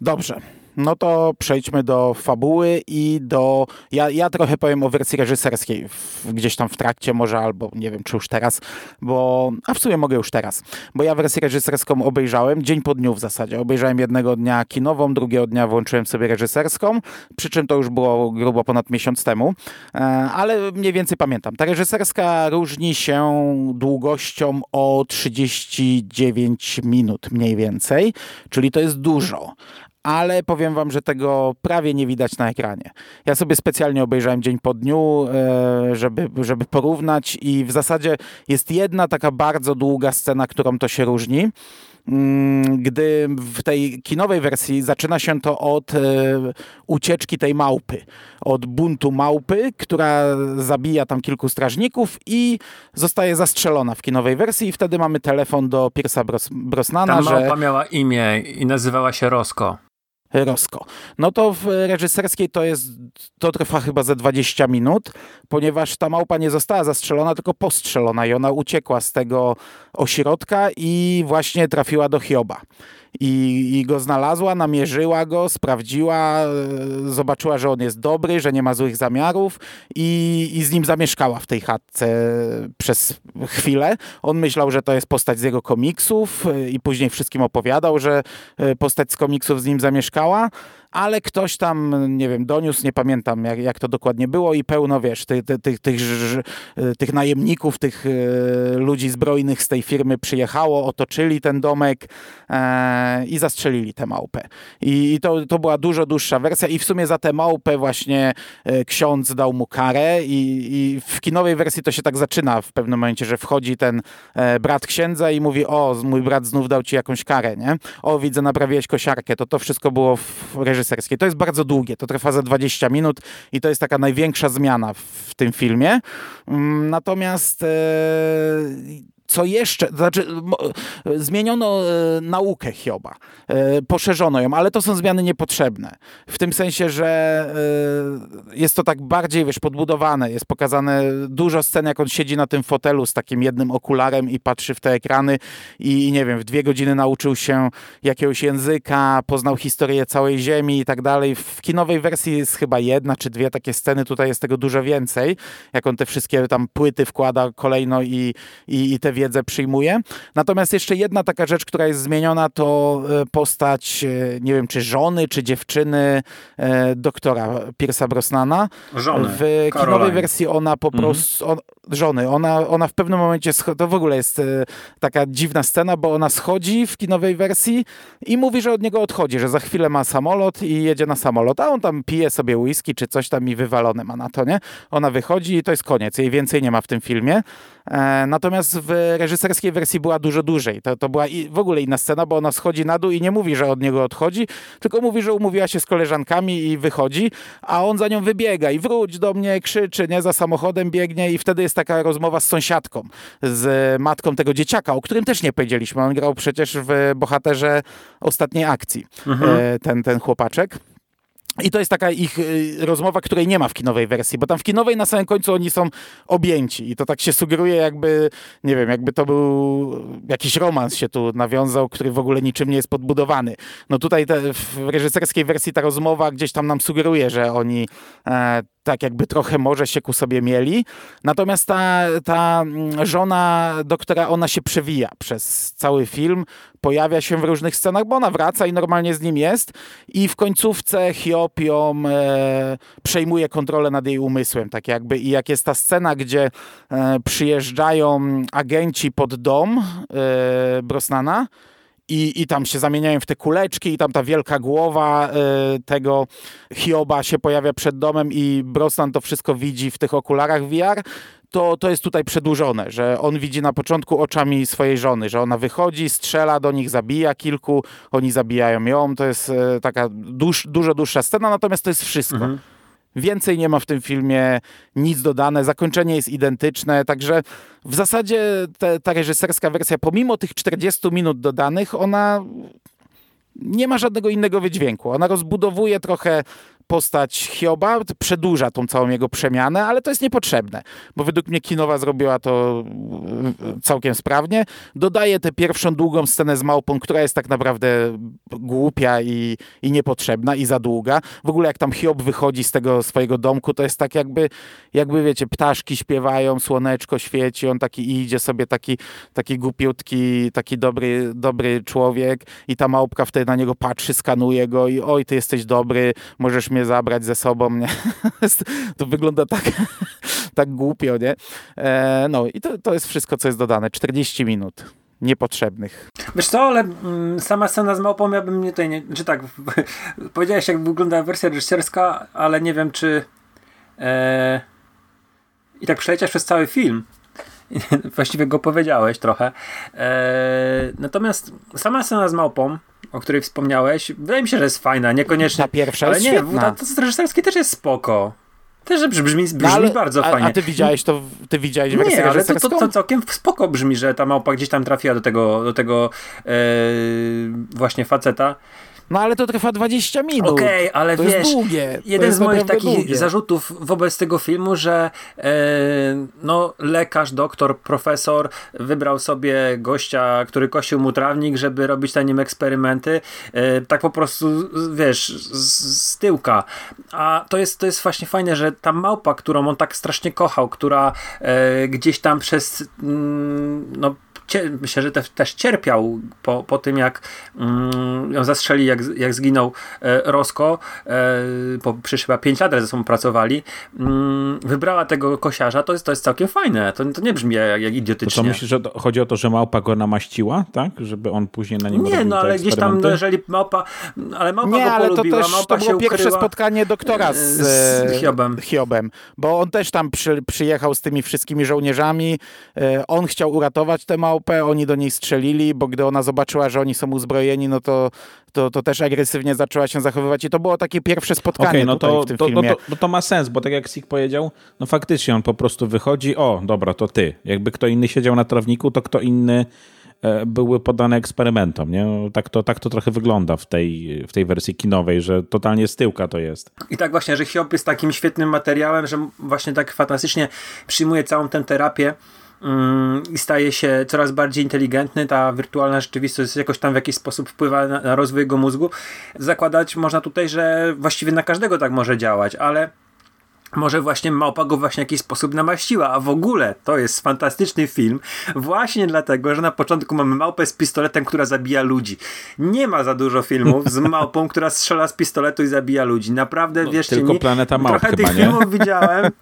Dobrze. No to przejdźmy do fabuły i do... Ja, ja trochę powiem o wersji reżyserskiej, w, gdzieś tam w trakcie może, albo nie wiem, czy już teraz, bo... A w sumie mogę już teraz, bo ja wersję reżyserską obejrzałem dzień po dniu w zasadzie. Obejrzałem jednego dnia kinową, drugiego dnia włączyłem sobie reżyserską, przy czym to już było grubo ponad miesiąc temu, e, ale mniej więcej pamiętam. Ta reżyserska różni się długością o 39 minut mniej więcej, czyli to jest dużo ale powiem wam, że tego prawie nie widać na ekranie. Ja sobie specjalnie obejrzałem dzień po dniu, e, żeby, żeby porównać i w zasadzie jest jedna taka bardzo długa scena, którą to się różni. Mm, Gdy w tej kinowej wersji zaczyna się to od e, ucieczki tej małpy, od buntu małpy, która zabija tam kilku strażników i zostaje zastrzelona w kinowej wersji i wtedy mamy telefon do Pierce'a Bros Brosnana, Ta że... małpa miała imię i nazywała się Rosco. No to w reżyserskiej to jest, to trwa chyba ze 20 minut, ponieważ ta małpa nie została zastrzelona, tylko postrzelona i ona uciekła z tego ośrodka i właśnie trafiła do Hioba. I, I go znalazła, namierzyła go, sprawdziła, e, zobaczyła, że on jest dobry, że nie ma złych zamiarów i, i z nim zamieszkała w tej chatce przez chwilę. On myślał, że to jest postać z jego komiksów e, i później wszystkim opowiadał, że e, postać z komiksów z nim zamieszkała, ale ktoś tam, nie wiem, doniósł, nie pamiętam jak, jak to dokładnie było i pełno, wiesz, tych, tych, tych, tych, najemników, tych e, ludzi zbrojnych z tej firmy przyjechało, otoczyli ten domek e, i zastrzelili tę małpę. I, to, to była dużo dłuższa wersja i w sumie za tę małpę właśnie e, ksiądz dał mu karę i, i w kinowej wersji to się tak zaczyna w pewnym momencie, że wchodzi ten e, brat księdza i mówi, o, mój brat znów dał ci jakąś karę, nie? O, widzę, naprawiłeś kosiarkę. To to wszystko było w reżyserskiej. To jest bardzo długie, to trwa za 20 minut i to jest taka największa zmiana w, w tym filmie. Mm, Natomiast e, co jeszcze, to znaczy zmieniono e, naukę Hioba, e, poszerzono ją, ale to są zmiany niepotrzebne. W tym sensie, że e, jest to tak bardziej, wiesz, podbudowane, jest pokazane dużo scen, jak on siedzi na tym fotelu z takim jednym okularem i patrzy w te ekrany i, i nie wiem, w dwie godziny nauczył się jakiegoś języka, poznał historię całej ziemi i tak dalej. W kinowej wersji jest chyba jedna czy dwie takie sceny, tutaj jest tego dużo więcej, jak on te wszystkie tam płyty wkłada kolejno i, i, i te wiedzę przyjmuje. Natomiast jeszcze jedna taka rzecz, która jest zmieniona, to e, postać, e, nie wiem, czy żony, czy dziewczyny e, doktora Pierce'a Brosnana. Żony. W Caroline. kinowej wersji ona po prostu, on, żony, ona, ona w pewnym momencie, scho- to w ogóle jest taka dziwna scena, bo ona schodzi w kinowej wersji i mówi, że od niego odchodzi, że za chwilę ma samolot i jedzie na samolot, a on tam pije sobie whisky czy coś tam i wywalone ma na to, nie? Ona wychodzi i to jest koniec, jej więcej nie ma w tym filmie. E, natomiast w reżyserskiej wersji była dużo dłużej. To, to była w ogóle inna scena, bo ona schodzi na dół i nie mówi, że od niego odchodzi, tylko mówi, że umówiła się z koleżankami i wychodzi, a on za nią wybiega i wróć do mnie, krzyczy, nie, za samochodem biegnie i wtedy jest taka rozmowa z sąsiadką, z matką tego dzieciaka, o którym też nie powiedzieliśmy. On grał przecież w bohaterze ostatniej akcji, e, ten, ten chłopaczek. I to jest taka ich y, rozmowa, której nie ma w kinowej wersji, bo tam w kinowej na samym końcu oni są objęci i to tak się sugeruje jakby, nie wiem, jakby to był jakiś romans się tu nawiązał, który w ogóle niczym nie jest podbudowany. No tutaj te, w reżyserskiej wersji ta rozmowa gdzieś tam nam sugeruje, że oni e, tak jakby trochę może się ku sobie mieli. Natomiast ta, ta mm, żona doktora, ona się przewija przez cały film, pojawia się w różnych scenach, bo ona wraca i normalnie z nim jest i w końcówce Hiob ją e, przejmuje kontrolę nad jej umysłem, tak jakby. I jak jest ta scena, gdzie e, przyjeżdżają agenci pod dom e, Brosnana, i, I tam się zamieniają w te kuleczki, i tam ta wielka głowa e, tego Hioba się pojawia przed domem, i Brosnan to wszystko widzi w tych okularach VR. To, to jest tutaj przedłużone, że on widzi na początku oczami swojej żony, że ona wychodzi, strzela do nich, zabija kilku, oni zabijają ją. To jest e, taka dużo dłuższa scena, natomiast to jest wszystko. Więcej nie ma w tym filmie, nic dodane, zakończenie jest identyczne, także w zasadzie te, ta reżyserska wersja, pomimo tych 40 minut dodanych, ona nie ma żadnego innego wydźwięku. Ona rozbudowuje trochę postać Hioba, przedłuża tą całą jego przemianę, ale to jest niepotrzebne, bo według mnie Kinowa zrobiła to e, całkiem sprawnie. Dodaje tę pierwszą długą scenę z małpą, która jest tak naprawdę głupia i, i niepotrzebna i za długa. W ogóle jak tam Hiob wychodzi z tego swojego domku, to jest tak jakby, jakby wiecie, ptaszki śpiewają, słoneczko świeci, on taki idzie sobie taki, taki głupiutki, taki dobry, dobry człowiek i ta małpka wtedy na niego patrzy, skanuje go i oj, ty jesteś dobry, możesz mnie zabrać ze sobą, nie? to wygląda tak, tak głupio, nie? E, no i to, to jest wszystko, co jest dodane. 40 minut niepotrzebnych. Wiesz co, ale mm, sama scena z małpą ja bym nie tutaj nie... Czy tak, powiedziałeś jak wygląda wersja reżyserska, ale nie wiem czy e, i tak przeleciasz przez cały film. Właściwie go powiedziałeś trochę. E, natomiast sama scena z małpą, o której wspomniałeś, wydaje mi się, że jest fajna, niekoniecznie. Ta pierwsza ale jest nie, świetna. ta, ta reżyserskie też jest spoko. Też brzmi, brzmi, brzmi No, ale- bardzo a, fajnie. A ty widziałeś to, ty widziałeś wersję Nie, ale to, to, to całkiem spoko brzmi, że ta małpa gdzieś tam trafiła do tego, do tego e, właśnie faceta. No ale to trwa 20 minut. Okej, ale to wiesz, jest długie. to jeden jest z moich takich długie. zarzutów wobec tego filmu, że e, no, lekarz, doktor, profesor wybrał sobie gościa, który kosił mu trawnik, żeby robić na nim eksperymenty. E, tak po prostu, wiesz, z, z tyłka. A to jest, to jest właśnie fajne, że ta małpa, którą on tak strasznie kochał, która e, gdzieś tam przez mm, no, myślę, że te, też cierpiał po, po tym, jak mm, ją zastrzeli, jak, jak zginął e, Rosco, e, po, przecież chyba 5 lat ze sobą pracowali, mm, wybrała tego kosiarza, to jest, to jest całkiem fajne. To, to nie brzmi jak, jak To co idiotycznie. myślisz, że to, chodzi o to, że małpa go namaściła, tak? Żeby on później na nim nie, no ale gdzieś tam, no, jeżeli małpa, ale małpa Nie, go ale to polubiła, też małpa to się było pierwsze ukryła. spotkanie doktora z, z e, Hiobem. Hiobem. Bo on też tam przy, przyjechał z tymi wszystkimi żołnierzami. E, On chciał uratować tę małpę, oni do niej strzelili, bo gdy ona zobaczyła, że oni są uzbrojeni, no to, to, to też agresywnie zaczęła się zachowywać i to było takie pierwsze spotkanie Okej, no tutaj to, w tym to, no, filmie. to, no to ma sens, bo tak jak Sik powiedział, no faktycznie on po prostu wychodzi, o, dobra, to ty. Jakby kto inny siedział na trawniku, to kto inny e, były podane eksperymentom, nie? No, tak, to, tak to trochę wygląda w tej, w tej wersji kinowej, że totalnie z tyłka to jest. I tak właśnie, że Hiob jest takim świetnym materiałem, że właśnie tak fantastycznie przyjmuje całą tę terapię i staje się coraz bardziej inteligentny. Ta wirtualna rzeczywistość jakoś tam w jakiś sposób wpływa na, na rozwój jego mózgu. Zakładać można tutaj, że właściwie na każdego tak może działać, ale może właśnie małpa go właśnie w jakiś sposób namaściła, a w ogóle to jest fantastyczny film właśnie dlatego, że na początku mamy małpę z pistoletem, która zabija ludzi. Nie ma za dużo filmów z małpą, która strzela z pistoletu i zabija ludzi. Naprawdę, No, wierzcie tylko mi, Planeta Małp trochę chyba, tych nie? filmów widziałem.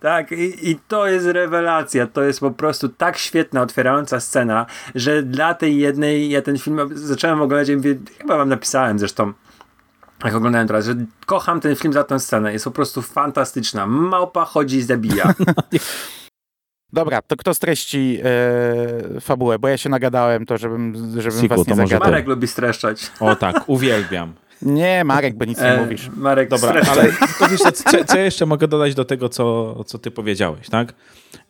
Tak, i, i to jest rewelacja. To jest po prostu tak świetna, otwierająca scena, że dla tej jednej ja ten film zacząłem oglądać i mówię, chyba wam napisałem zresztą, jak oglądałem teraz, że kocham ten film za tę scenę. Jest po prostu fantastyczna. Małpa chodzi i zabija. Dobra, to kto streści e, fabułę? Bo ja się nagadałem to, żebym, żebym Siku, was nie zagadał. Marek lubi streszczać. O tak, uwielbiam. Nie, Marek, bo nic nie E, mówisz. Marek, Dobra, ale to wiesz, co, co, jeszcze mogę dodać do tego, co, co ty powiedziałeś, tak?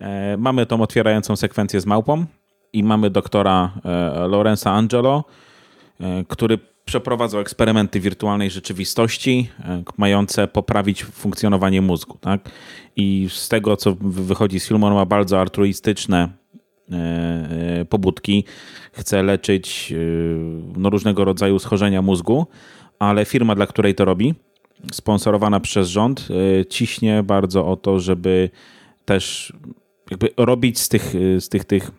E, mamy tą otwierającą sekwencję z małpą i mamy doktora e, Lorenza Angelo, e, który przeprowadzał eksperymenty wirtualnej rzeczywistości, e, mające poprawić funkcjonowanie mózgu, tak? I z tego, co wy- wychodzi z filmu, on ma bardzo altruistyczne e, e, pobudki, chce leczyć no, różnego rodzaju schorzenia mózgu, ale firma, dla której to robi, sponsorowana przez rząd, e, ciśnie bardzo o to, żeby też jakby robić z tych, e, z tych, tych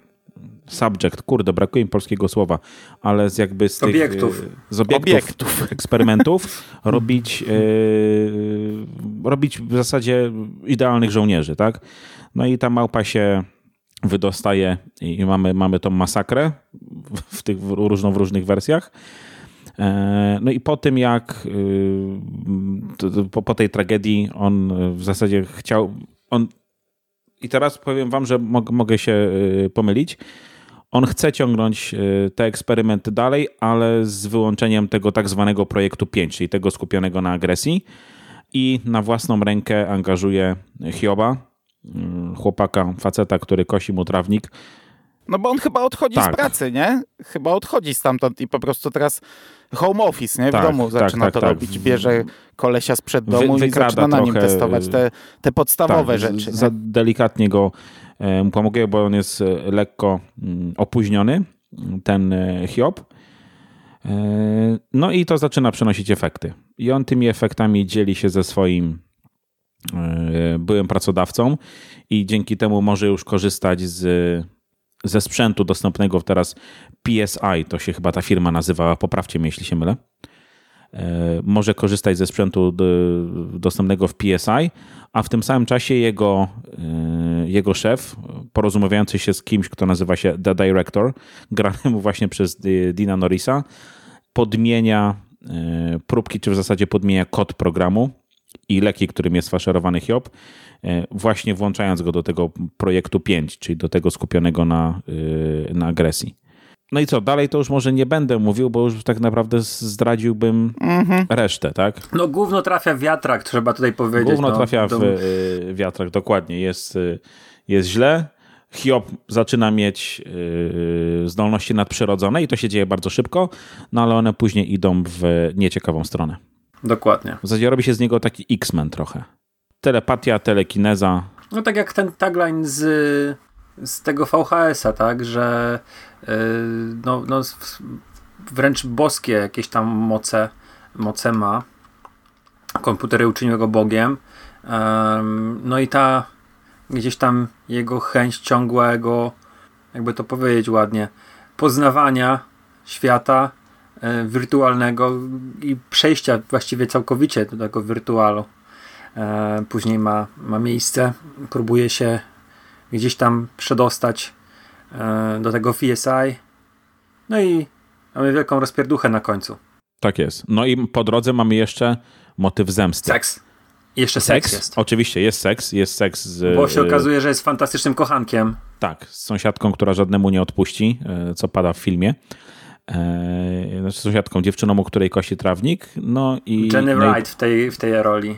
subject, kurde, brakuje mi polskiego słowa, ale z jakby z tych... Obiektów. e, Z obiektów, Obiektów. eksperymentów robić, e, robić w zasadzie idealnych żołnierzy, tak? No i ta małpa się wydostaje i mamy, mamy tą masakrę w tych w różno, w różnych wersjach. E, No i po tym, jak y, po, tej tragedii on w zasadzie chciał. On, I teraz powiem wam, że mog, mogę się y, pomylić. On chce ciągnąć y, te eksperymenty dalej, ale z wyłączeniem tego tak zwanego projektu 5, czyli tego skupionego na agresji. I na własną rękę angażuje Hioba, chłopaka, faceta, który kosi mu trawnik. No bo on chyba odchodzi Tak. z pracy, nie? Chyba odchodzi stamtąd i po prostu teraz home office, nie? W Tak, domu tak, zaczyna tak, to tak. robić. Bierze kolesia sprzed Wy- domu i wykrada zaczyna na nim testować te, te podstawowe Tak, rzeczy. z- Za Nie? delikatnie go e, mu pomogę, bo on jest e, lekko mm, opóźniony, ten e, Hiob. No i to zaczyna przynosić efekty. I on tymi efektami dzieli się ze swoim byłym pracodawcą i dzięki temu może już korzystać z, ze sprzętu dostępnego teraz PSI, to się chyba ta firma nazywa, poprawcie mnie, jeśli się mylę. E, może korzystać ze sprzętu d- dostępnego w PSI, a w tym samym czasie jego, e, jego szef, porozumiewający się z kimś, kto nazywa się The Director, granemu właśnie przez Dina Norrisa, podmienia e, próbki, czy w zasadzie podmienia kod programu i leki, którym jest faszerowany Hiob, e, właśnie włączając go do tego projektu 5, czyli do tego skupionego na, e, na agresji. No i co, dalej to już może nie będę mówił, bo już tak naprawdę zdradziłbym resztę, tak? No gówno trafia w wiatrak, trzeba tutaj powiedzieć. Gówno no, trafia w to- y, wiatrak, dokładnie. Jest, jest źle. Hiob zaczyna mieć zdolności nadprzyrodzone i to się dzieje bardzo szybko, no ale one później idą w nieciekawą stronę. Dokładnie. W zasadzie robi się z niego taki X-Men trochę. Telepatia, telekineza. No tak jak ten tagline z, z tego VHS-a, tak, że yy, no, no, wręcz boskie jakieś tam moce, moce ma. Komputery uczyniły go Bogiem. Em, no i ta gdzieś tam jego chęć ciągłego, jakby to powiedzieć ładnie, poznawania świata wirtualnego i przejścia właściwie całkowicie do tego wirtualu e, później ma, ma miejsce. Próbuje się gdzieś tam przedostać e, do tego VSI. No i mamy wielką rozpierduchę na końcu. Tak jest. No i po drodze mamy jeszcze motyw zemsty. Seks. Jeszcze seks, jest. Oczywiście jest seks, jest seks z... Bo się okazuje, że jest fantastycznym kochankiem. Tak, z sąsiadką, która żadnemu nie odpuści, e, co pada w filmie. E, Znaczy sąsiadką, dziewczyną, u której kosi trawnik. No i. Jenny no i- Wright w tej, w tej roli.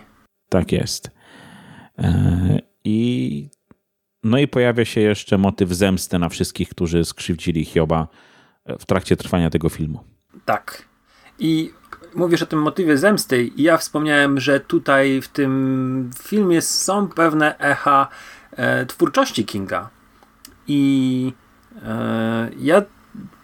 Tak jest. E, I. No i pojawia się jeszcze motyw zemsty na wszystkich, którzy skrzywdzili Hioba e, w trakcie trwania tego filmu. Tak. I mówisz o tym motywie zemsty i ja wspomniałem, że tutaj w tym filmie są pewne echa e, twórczości Kinga. I e, ja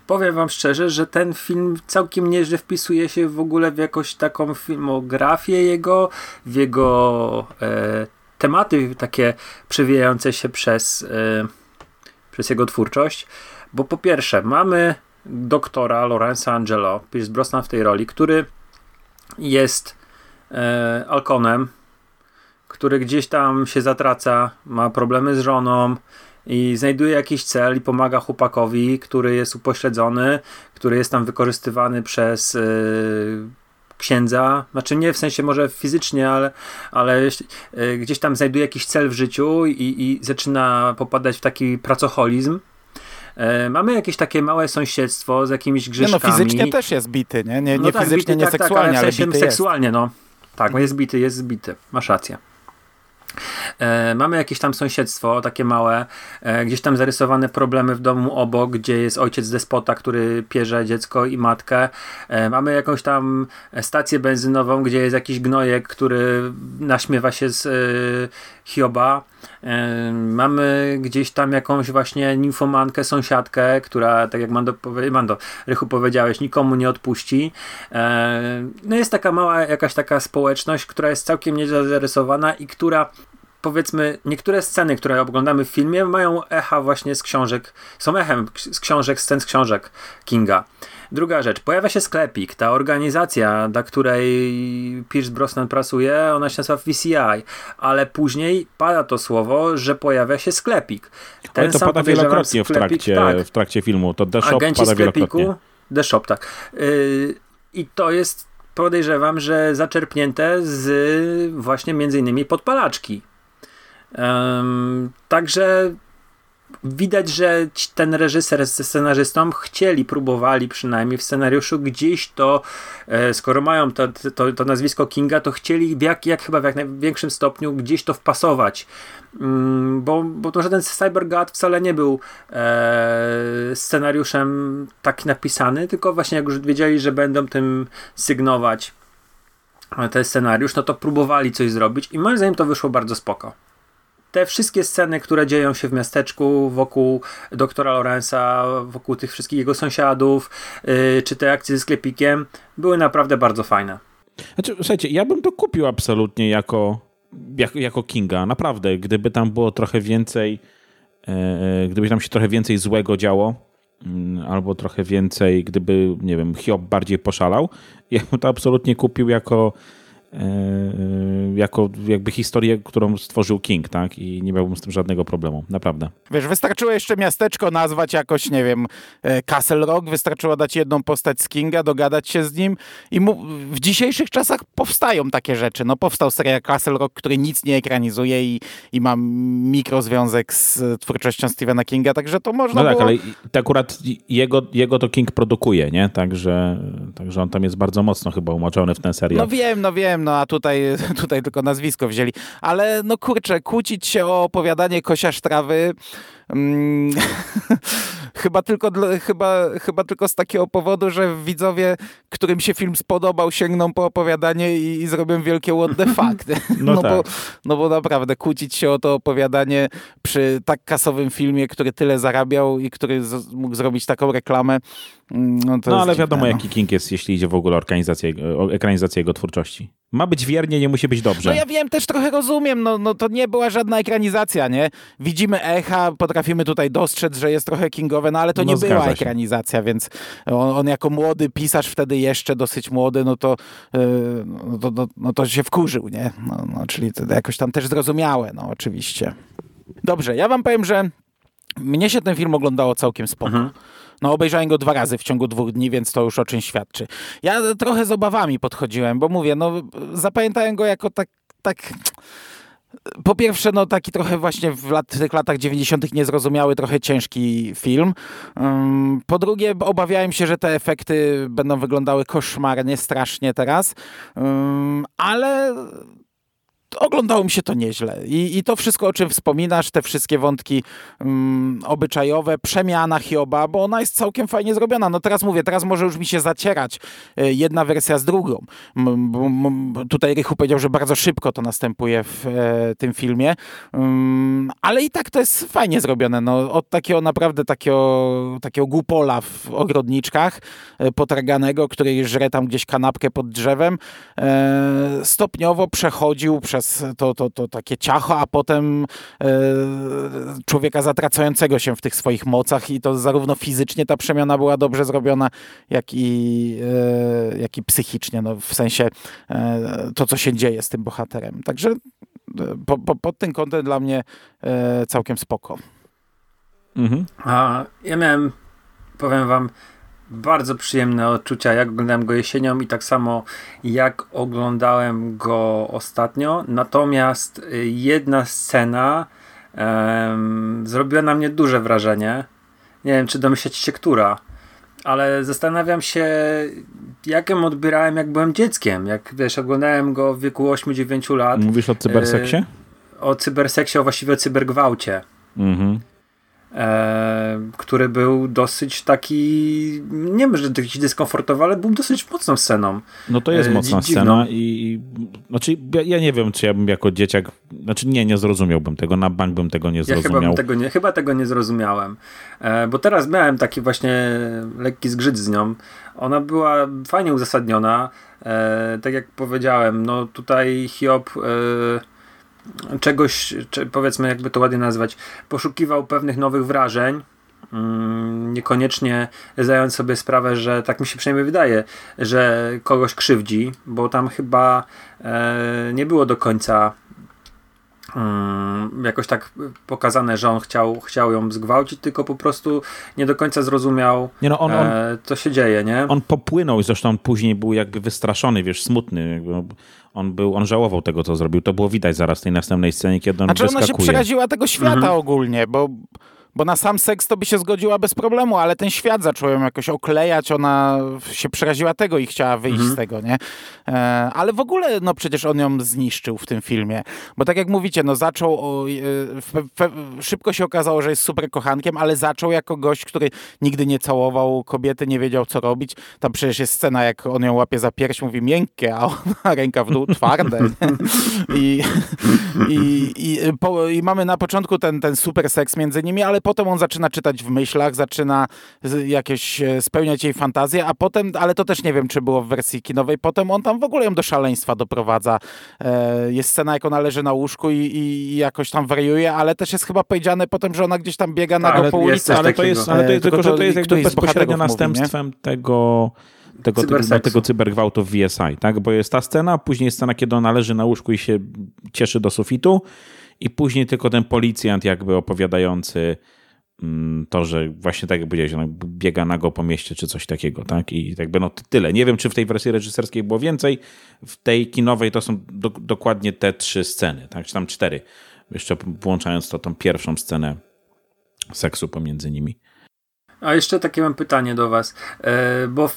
powiem wam szczerze, że ten film całkiem nieźle wpisuje się w ogóle w jakąś taką filmografię jego, w jego e, tematy takie przewijające się przez, yy, przez jego twórczość, bo po pierwsze mamy doktora Lorenza Angelo, Pierce Brosnan w tej roli, który jest e, Alkonem, który gdzieś tam się zatraca, ma problemy z żoną i znajduje jakiś cel i pomaga chłopakowi, który jest upośledzony, który jest tam wykorzystywany przez e, księdza, znaczy nie w sensie może fizycznie, ale, ale e, gdzieś tam znajduje jakiś cel w życiu i, i zaczyna popadać w taki pracoholizm E, mamy jakieś takie małe sąsiedztwo z jakimiś grzeszkami. Nie no, fizycznie też jest bity, nie? Nie, nie no tak, fizycznie, bity, nie tak, seksualnie, tak, ale, w sensie ale seksualnie, no. Tak, jest bity, jest zbity. Masz rację. E, mamy jakieś tam sąsiedztwo, takie małe, e, gdzieś tam zarysowane problemy w domu obok, gdzie jest ojciec despota, który pierze dziecko i matkę. E, mamy jakąś tam stację benzynową, gdzie jest jakiś gnojek, który naśmiewa się z Hioba. Mamy gdzieś tam jakąś właśnie nimfomankę, sąsiadkę, która, tak jak Mando, Mando Rychu powiedziałeś, nikomu nie odpuści. No jest taka mała jakaś taka społeczność, która jest całkiem nieźle zarysowana i która powiedzmy, niektóre sceny, które oglądamy w filmie, mają echa właśnie z książek, są echem z książek, scen z książek Kinga. Druga rzecz, pojawia się sklepik, ta organizacja, dla której Pierce Brosnan pracuje, ona się nazywa VCI, ale później pada to słowo, że pojawia się sklepik. Ten ale to pada wielokrotnie sklepik, w, trakcie, tak, w trakcie filmu, to The Shop Agenci pada sklepiku, wielokrotnie. The Shop, tak. Yy, I to jest podejrzewam, że zaczerpnięte z właśnie między innymi podpalaczki. Um, także widać, że ten reżyser ze scenarzystą chcieli, próbowali przynajmniej w scenariuszu gdzieś to, e, skoro mają to, to, to nazwisko Kinga, to chcieli jak, jak chyba w jak największym stopniu gdzieś to wpasować. Mm, bo, bo to żaden CyberGuard wcale nie był e, scenariuszem tak napisany, tylko właśnie jak już wiedzieli, że będą tym sygnować ten scenariusz, no to próbowali coś zrobić i moim zdaniem to wyszło bardzo spoko te wszystkie sceny, które dzieją się w miasteczku wokół doktora Lorenza, wokół tych wszystkich jego sąsiadów, yy, czy te akcje ze sklepikiem, były naprawdę bardzo fajne. Znaczy, słuchajcie, ja bym to kupił absolutnie jako, jako, jako Kinga, naprawdę. Gdyby tam było trochę więcej, yy, gdyby tam się trochę więcej złego działo, yy, albo trochę więcej, gdyby, nie wiem, Hiob bardziej poszalał, ja bym to absolutnie kupił jako jako jakby historię, którą stworzył King, tak? I nie miałbym z tym żadnego problemu, naprawdę. Wiesz, wystarczyło jeszcze miasteczko nazwać jakoś, nie wiem, e, Castle Rock, wystarczyło dać jedną postać z Kinga, dogadać się z nim i mu, w dzisiejszych czasach powstają takie rzeczy. No powstał serial Castle Rock, który nic nie ekranizuje i, i ma mikrozwiązek z twórczością Stephena Kinga, także to można No tak, było... ale akurat jego, jego to King produkuje, nie? Także, także on tam jest bardzo mocno chyba umoczony w ten serial. No wiem, no wiem, no a tutaj, tutaj tylko nazwisko wzięli. Ale no kurczę, kłócić się o opowiadanie kosia trawy mm, chyba, tylko, chyba, chyba tylko z takiego powodu, że widzowie, którym się film spodobał, sięgną po opowiadanie i, i zrobią wielkie what the fuck. No, no, tak. bo, no bo naprawdę kłócić się o to opowiadanie przy tak kasowym filmie, który tyle zarabiał i który z, mógł zrobić taką reklamę. Mm, no, no ale wiadomo, no. jaki King jest, jeśli idzie w ogóle o ekranizację, o ekranizację jego twórczości. Ma być wiernie, nie musi być dobrze. No ja wiem, też trochę rozumiem, no, no to nie była żadna ekranizacja, nie? Widzimy echa, potrafimy tutaj dostrzec, że jest trochę kingowe, no ale to no, nie była ekranizacja, więc on, on, jako młody pisarz, wtedy jeszcze dosyć młody, no to, yy, no, to, no, no, to się wkurzył, nie? No, no, czyli to jakoś tam też zrozumiałe, no oczywiście. Dobrze, ja wam powiem, że mnie się ten film oglądało całkiem spoko. Mhm. No obejrzałem go dwa razy w ciągu dwóch dni, więc to już o czymś świadczy. Ja trochę z obawami podchodziłem, bo mówię, no zapamiętałem go jako tak, tak po pierwsze, no taki trochę właśnie w, lat, w tych latach 90. niezrozumiały, trochę ciężki film. Po drugie, obawiałem się, że te efekty będą wyglądały koszmarnie, strasznie teraz, ale oglądało mi się to nieźle. I, I to wszystko, o czym wspominasz, te wszystkie wątki um, obyczajowe, przemiana Hioba, bo ona jest całkiem fajnie zrobiona. No teraz mówię, teraz może już mi się zacierać y, jedna wersja z drugą. M, m, tutaj Rychu powiedział, że bardzo szybko to następuje w e, tym filmie, um, ale i tak to jest fajnie zrobione. No, od takiego naprawdę takiego, takiego głupola w ogrodniczkach, e, potraganego, który żre tam gdzieś kanapkę pod drzewem, e, stopniowo przechodził przez przez to, to, to takie ciacho, a potem e, człowieka zatracającego się w tych swoich mocach i to zarówno fizycznie ta przemiana była dobrze zrobiona, jak i, e, jak i psychicznie, no, w sensie e, to, co się dzieje z tym bohaterem. Także po, po, pod tym kątem dla mnie całkiem spoko. Mhm. A ja miałem, powiem wam, bardzo przyjemne odczucia, jak oglądałem go jesienią i tak samo jak oglądałem go ostatnio. Natomiast y, jedna scena um, zrobiła na mnie duże wrażenie. Nie wiem, czy domyślacie się, która, ale zastanawiam się, jak ją odbierałem, jak byłem dzieckiem. Jak wiesz, oglądałem go w wieku 8-9 lat. Mówisz o cyberseksie? Y, o cyberseksie, o właściwie o cybergwałcie. Mhm e, który był dosyć taki, nie wiem, że jakiś dyskomfortowy, ale był dosyć mocną sceną. No to jest e, mocna dziwną. scena i znaczy ja, ja, nie wiem, czy ja bym jako dzieciak, znaczy nie, nie zrozumiałbym tego, na bank bym tego nie zrozumiał. Ja chyba, tego nie, chyba tego nie zrozumiałem, e, bo teraz miałem taki właśnie lekki zgrzyt z nią. Ona była fajnie uzasadniona, e, tak jak powiedziałem, no tutaj Hiob e, czegoś, czy powiedzmy jakby to ładnie nazwać, poszukiwał pewnych nowych wrażeń, mm, niekoniecznie zdając sobie sprawę, że tak mi się przynajmniej wydaje, że kogoś krzywdzi, bo tam chyba e, nie było do końca jakoś tak pokazane, że on chciał, chciał ją zgwałcić, tylko po prostu nie do końca zrozumiał, nie no, on, on, e, co się dzieje, nie? On popłynął, zresztą później był jakby wystraszony, wiesz, smutny. Jakby on, był, on żałował tego, co zrobił. To było widać zaraz w tej następnej scenie, kiedy on znaczy wyskakuje. ona się przeraziła tego świata mhm. ogólnie, bo bo na sam seks to by się zgodziła bez problemu, ale ten świat zaczął ją jakoś oklejać, ona się przeraziła tego i chciała wyjść mhm. z tego, nie? E, ale w ogóle, no przecież on ją zniszczył w tym filmie, bo tak jak mówicie, no zaczął, o, e, szybko się okazało, że jest super kochankiem, ale zaczął jako gość, który nigdy nie całował kobiety, nie wiedział co robić. Tam przecież jest scena, jak on ją łapie za pierś, mówi miękkie, a ona ręka w dół twarde. I, i, i, po, I mamy na początku ten, ten super seks między nimi, ale potem on zaczyna czytać w myślach, zaczyna jakieś e, spełniać jej fantazję, a potem, ale to też nie wiem, czy było w wersji kinowej, potem on tam w ogóle ją do szaleństwa doprowadza. E, jest scena, jak ona leży na łóżku i, i jakoś tam wariuje, ale też jest chyba powiedziane potem, że ona gdzieś tam biega na go po ulicy. Ale to jest, ale to jest tylko, że to jest jakby bezpośrednio następstwem mówi, tego tego, tego, tego cybergwałtu w VSI, tak? Bo jest ta scena, później jest scena, kiedy ona leży na łóżku i się cieszy do sufitu i później tylko ten policjant jakby opowiadający to, że właśnie tak jak powiedziałeś, ona biega nago po mieście czy coś takiego, tak? I jakby no tyle. Nie wiem, czy w tej wersji reżyserskiej było więcej. W tej kinowej to są do, dokładnie te trzy sceny, tak? Czy tam cztery. Jeszcze włączając to tą pierwszą scenę seksu pomiędzy nimi. A jeszcze takie mam pytanie do was, e, bo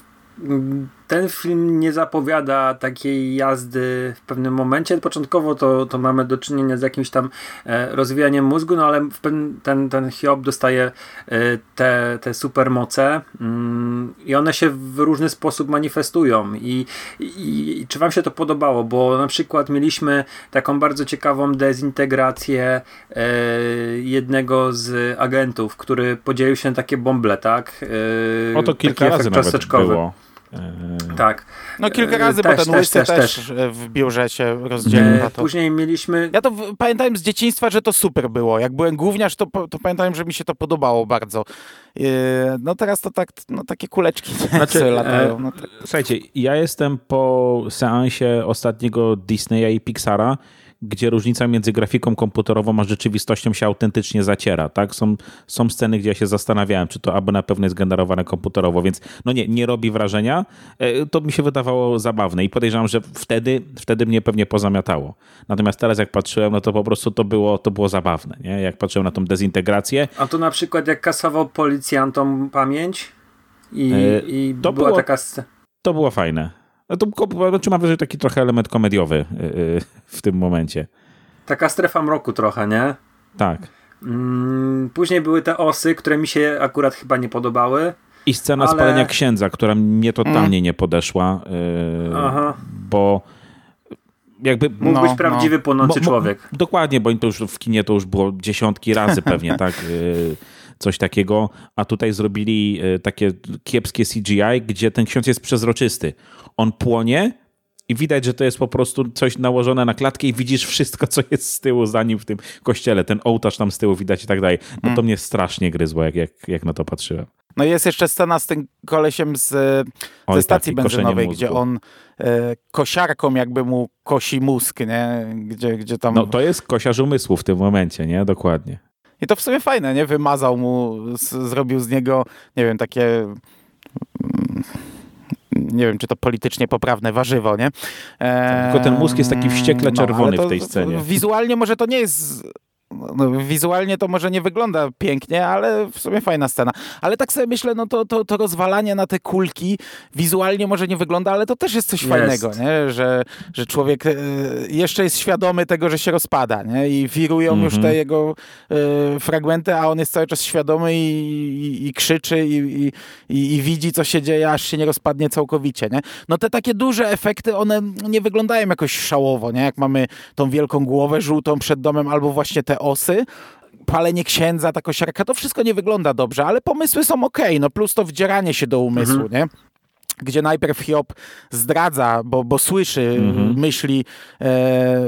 ten film nie zapowiada takiej jazdy w pewnym momencie. Początkowo to, to mamy do czynienia z jakimś tam e, rozwijaniem mózgu, no ale w ten, ten Hiob dostaje e, te, te supermoce mm, i one się w różny sposób manifestują. I, i, I, czy wam się to podobało? Bo na przykład mieliśmy taką bardzo ciekawą dezintegrację e, jednego z agentów, który podzielił się na takie bąble, tak? E, o to kilka razy nawet było. Eee, tak. No kilka razy, też, bo ten łysy też, też, też, w biurze się rozdzielił na to. Później mieliśmy... Ja to pamiętałem z dzieciństwa, że to super było. Jak byłem gówniarz, to, to pamiętałem, że mi się to podobało bardzo. No teraz to tak, no takie kuleczki znaczy, latają. No to... Słuchajcie, ja jestem po seansie ostatniego Disneya i Pixara, gdzie różnica między grafiką komputerową a rzeczywistością się autentycznie zaciera. Tak? Są, są sceny, gdzie ja się zastanawiałem, czy to aby na pewno jest generowane komputerowo, więc no nie, nie robi wrażenia. E, to mi się wydawało zabawne i podejrzewam, że wtedy, wtedy mnie pewnie pozamiatało. Natomiast teraz jak patrzyłem, no to po prostu to było, to było zabawne. Nie? Jak patrzyłem na tą dezintegrację. A to na przykład jak kasował policjantom pamięć i, e, i była było, taka... To było fajne. No to znaczy ma wrażenie taki trochę element komediowy y, y, w tym momencie. Taka strefa mroku trochę, nie? Tak. Mm, później były te osy, które mi się akurat chyba nie podobały. I scena ale... spalenia księdza, która mnie totalnie mm. nie podeszła, yy, Aha. bo jakby... Mógł no, być prawdziwy no. płonący człowiek. dokładnie, bo to już w kinie to już było dziesiątki razy pewnie, tak? Coś takiego, a tutaj zrobili takie kiepskie CGI, gdzie ten ksiądz jest przezroczysty on płonie i widać, że to jest po prostu coś nałożone na klatkę i widzisz wszystko, co jest z tyłu za nim w tym kościele. Ten ołtarz tam z tyłu widać i tak dalej. No to mm. mnie strasznie gryzło, jak, jak, jak na to patrzyłem. No jest jeszcze scena z tym kolesiem z, ze Oj, stacji tak, benzynowej, gdzie on e, kosiarką jakby mu kosi mózg, nie? Gdzie, gdzie tam... No to jest kosiarz umysłu w tym momencie, nie? Dokładnie. I to w sumie fajne, nie? Wymazał mu, z, zrobił z niego, nie wiem, takie... Mm, nie wiem, czy to politycznie poprawne warzywo, nie? Eee, Tylko ten mózg jest taki wściekle no, czerwony no, to, w tej scenie. Wizualnie może to nie jest no, wizualnie to może nie wygląda pięknie, ale w sumie fajna scena. Ale tak sobie myślę, no to, to, to rozwalanie na te kulki wizualnie może nie wygląda, ale to też jest coś jest. fajnego, nie? Że, że człowiek e, jeszcze jest świadomy tego, że się rozpada nie? i wirują -hmm. już te mhm. jego e, fragmenty, a on jest cały czas świadomy i, i, i krzyczy i, i, widzi, co się dzieje, aż się nie rozpadnie całkowicie. Nie? No te takie duże efekty, one nie wyglądają jakoś szałowo, nie? jak mamy tą wielką głowę żółtą przed domem albo właśnie te osy, palenie księdza, ta kosiarka, to wszystko nie wygląda dobrze, ale pomysły są ok, no plus to wdzieranie się do umysłu, mhm. nie? gdzie najpierw Hiob zdradza, bo, bo słyszy mhm. myśli e,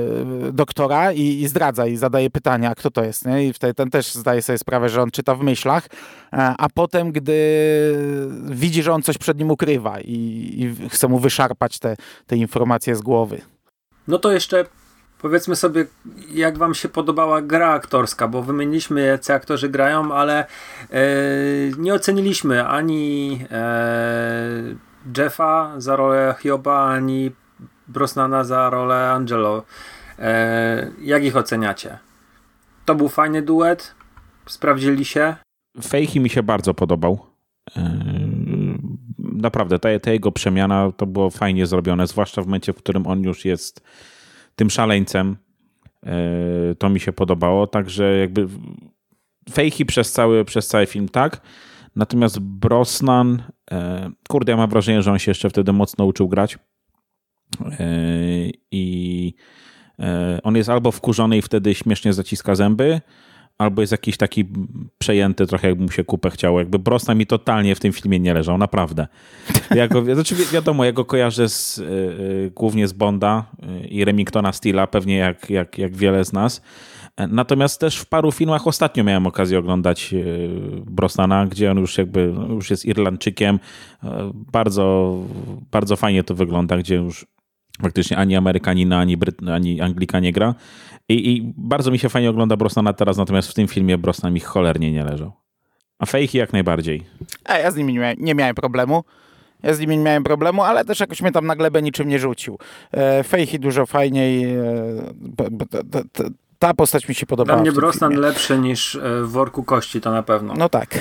doktora i, i, zdradza i zadaje pytania, a kto to jest. Nie? I wtedy ten też zdaje sobie sprawę, że on czyta w myślach, a, e, a potem, gdy widzi, że on coś przed nim ukrywa i, i chce mu wyszarpać te, te informacje z głowy. No to jeszcze powiedzmy sobie, jak wam się podobała gra aktorska, bo wymieniliśmy, jacy aktorzy grają, ale e, nie oceniliśmy ani e, Jeffa za rolę Hioba, ani Brosnana za rolę Angelo. E, jak ich oceniacie? To był fajny duet? Sprawdzili się? Fejki mi się bardzo podobał. Naprawdę, ta, ta jego przemiana to było fajnie zrobione, zwłaszcza w momencie, w którym on już jest tym szaleńcem. E, to mi się podobało, także jakby fejki przez cały, przez cały film, tak. Natomiast Brosnan, e, kurde, ja mam wrażenie, że on się jeszcze wtedy mocno uczył grać. E, I on jest albo wkurzony i wtedy śmiesznie zaciska zęby, albo jest jakiś taki przejęty trochę, jakby mu się kupę chciało. Jakby Brosnan mi totalnie w tym filmie nie leżał, naprawdę. Ja go, znaczy wiadomo, ja go kojarzę z, y, y, głównie z Bonda y, i Remingtona Steela, pewnie jak, jak, jak wiele z nas. Natomiast też w paru filmach ostatnio miałem okazję oglądać Brosnana, gdzie on już jakby no, już jest Irlandczykiem. Bardzo, bardzo fajnie to wygląda, gdzie już faktycznie ani Amerykanina, ani, Bryt, ani Anglika nie gra. I, I, bardzo mi się fajnie ogląda Brosnana teraz, natomiast w tym filmie Brosnan mi cholernie nie leżał. A Fejki jak najbardziej. A ja z nimi nie miałem, nie miałem problemu. Ja z nimi nie miałem problemu, ale też jakoś mnie tam na glebę niczym nie rzucił. E, Fejki dużo fajniej. E, ta postać mi się podobała. Dla mnie Brosnan lepszy niż e, w worku kości, to na pewno. No tak.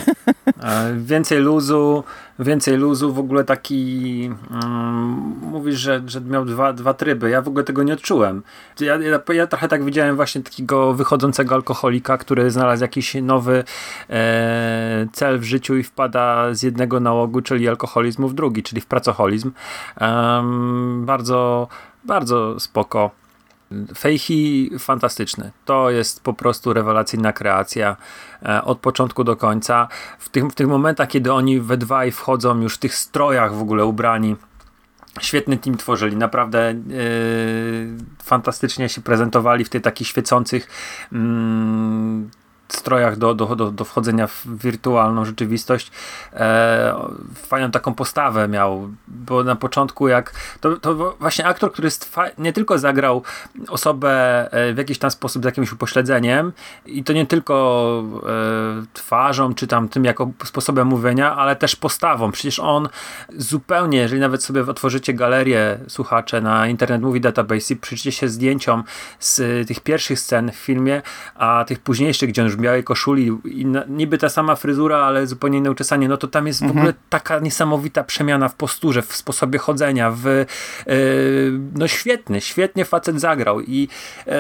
E, więcej luzu, więcej luzu, w ogóle taki um, mówisz, że, że miał dwa, dwa tryby. Ja w ogóle tego nie odczułem. Ja, ja, ja trochę tak widziałem właśnie takiego wychodzącego alkoholika, który znalazł jakiś nowy e, cel w życiu i wpada z jednego nałogu, czyli alkoholizmu w drugi, czyli w pracoholizm. Um, bardzo, bardzo spoko Fejhi fantastyczny. To jest po prostu rewelacyjna kreacja e, od początku do końca. W tych, w tych momentach, kiedy oni we dwaj wchodzą już w tych strojach w ogóle ubrani, Świetny team tworzyli, naprawdę yy, fantastycznie się prezentowali w tych takich świecących yy, strojach do, do, do, do wchodzenia w wirtualną rzeczywistość e, fajną taką postawę miał, bo na początku jak to, to właśnie aktor, który nie tylko zagrał osobę e, w jakiś tam sposób z jakimś upośledzeniem i to nie tylko e, twarzą, czy tam tym jako sposobem mówienia, ale też postawą. Przecież on zupełnie, jeżeli nawet sobie otworzycie galerię słuchacze na Internet Movie Database i przyjrzycie się zdjęciom z tych pierwszych scen w filmie, a tych późniejszych, gdzie on już białej koszuli i na, niby ta sama fryzura, ale zupełnie inne uczesanie, no to tam jest w mhm. ogóle taka niesamowita przemiana w posturze, w sposobie chodzenia, w yy, no świetny, świetnie facet zagrał i, yy,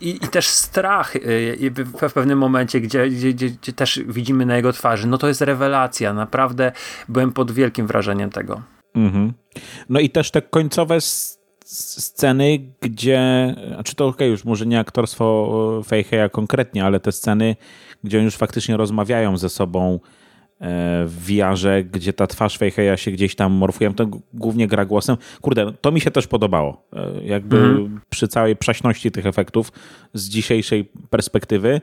i, i, też strach yy, w, w, pewnym momencie, gdzie, gdzie, gdzie, gdzie też widzimy na jego twarzy, no to jest rewelacja, naprawdę byłem pod wielkim wrażeniem tego. Mhm. No i też te końcowe sceny, gdzie, znaczy to okej, okay, już może nie aktorstwo Feiheya konkretnie, ale te sceny, gdzie oni już faktycznie rozmawiają ze sobą w VR-ze, gdzie ta twarz Feiheya się gdzieś tam morfuje, to głównie gra głosem. Kurde, to mi się też podobało. Jakby mm. przy całej przaśności tych efektów z dzisiejszej perspektywy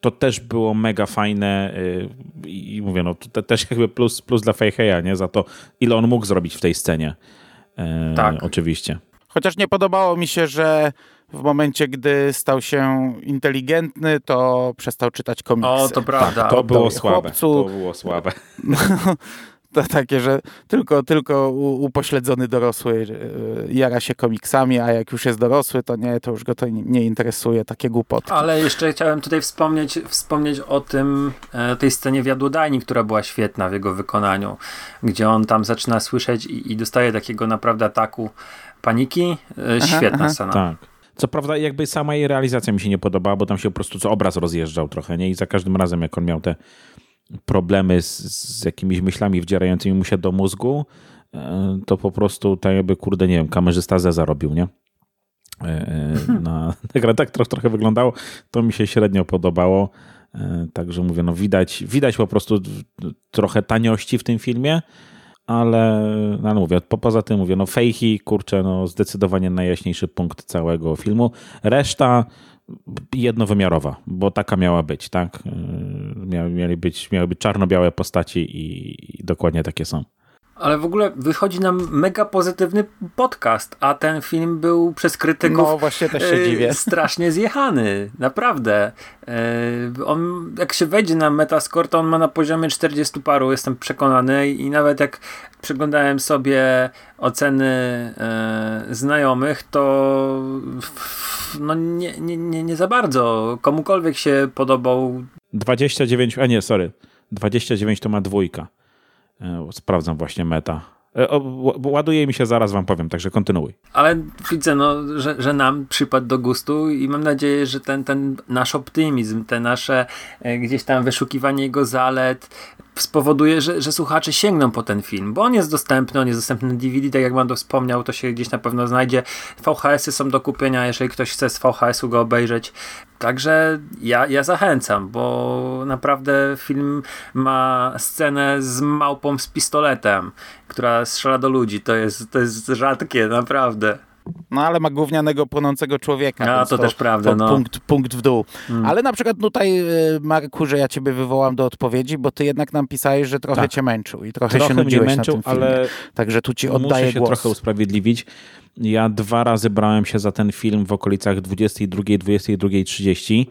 to też było mega fajne i mówię, no to też jakby plus, plus dla Feiheya, nie? Za to, ile on mógł zrobić w tej scenie. Tak. Oczywiście. Chociaż nie podobało mi się, że w momencie, gdy stał się inteligentny, to przestał czytać komiksy. O, to prawda. Tak, to było słabe. Chłopcu, to było słabe. to takie, że tylko, tylko upośledzony dorosły e, jara się komiksami, a jak już jest dorosły, to nie, to już go to nie interesuje, takie głupoty. Ale jeszcze chciałem tutaj wspomnieć, wspomnieć o tym, e, tej scenie w Jadłodajni, która była świetna w jego wykonaniu, gdzie on tam zaczyna słyszeć i, i dostaje takiego naprawdę ataku paniki. E, świetna aha, scena. Tak. Co prawda jakby sama jej realizacja mi się nie podobała, bo tam się po prostu co obraz rozjeżdżał trochę, nie? I za każdym razem jak on miał te problemy z, z jakimiś myślami wdzierającymi mu się do mózgu, e, to po prostu tak jakby, kurde, nie wiem, kamerzysta ze zarobił, nie? E, e, na, tak trochę, trochę wyglądało, to mi się średnio podobało. Także mówię, no widać, widać po prostu trochę taniości w tym filmie, ale, no mówię, po, poza tym mówię, no fejki, kurczę, no zdecydowanie najjaśniejszy punkt całego filmu. Reszta jednowymiarowa, bo taka miała być, tak? Miały, miały być, miały być czarno-białe postaci i, i dokładnie takie są. Ale w ogóle wychodzi nam mega pozytywny podcast, a ten film był przez krytyków no, właśnie też się dziwię. strasznie zjechany. Naprawdę. On, jak się wejdzie na Metascore, to on ma na poziomie 40 paru, jestem przekonany i nawet jak przeglądałem sobie oceny e, znajomych, to no nie, nie, nie, nie za bardzo. Komukolwiek się podobał. 29, a nie, sorry. 29 to ma dwójka. E, sprawdzam właśnie meta. E, ładuje mi się, zaraz wam powiem, także kontynuuj. Ale widzę, no, że, że nam przypadł do gustu i mam nadzieję, że ten, ten nasz optymizm, te nasze e, gdzieś tam wyszukiwanie jego zalet spowoduje, że, że słuchacze sięgną po ten film, bo on jest dostępny, on jest dostępny na DVD, tak jak Mando wspomniał, to się gdzieś na pewno znajdzie. VHS-y są do kupienia, jeżeli ktoś chce z VHS-u go obejrzeć. Także ja, ja zachęcam, bo naprawdę film ma scenę z małpą z pistoletem, która strzela do ludzi. To jest, to jest rzadkie, naprawdę. No ale ma gównianego płonącego człowieka. A, to, to, też prawda. To no. punkt, punkt w dół. Hmm. Ale na przykład tutaj, y, Marku, że ja ciebie wywołam do odpowiedzi, bo ty jednak nam pisałeś, że trochę tak. cię męczył i trochę, trochę się nudziłeś męczył, na tym filmie. ale Także tu ci oddaję muszę się głos. trochę usprawiedliwić. Ja dwa razy brałem się za ten film w okolicach 22, 22.30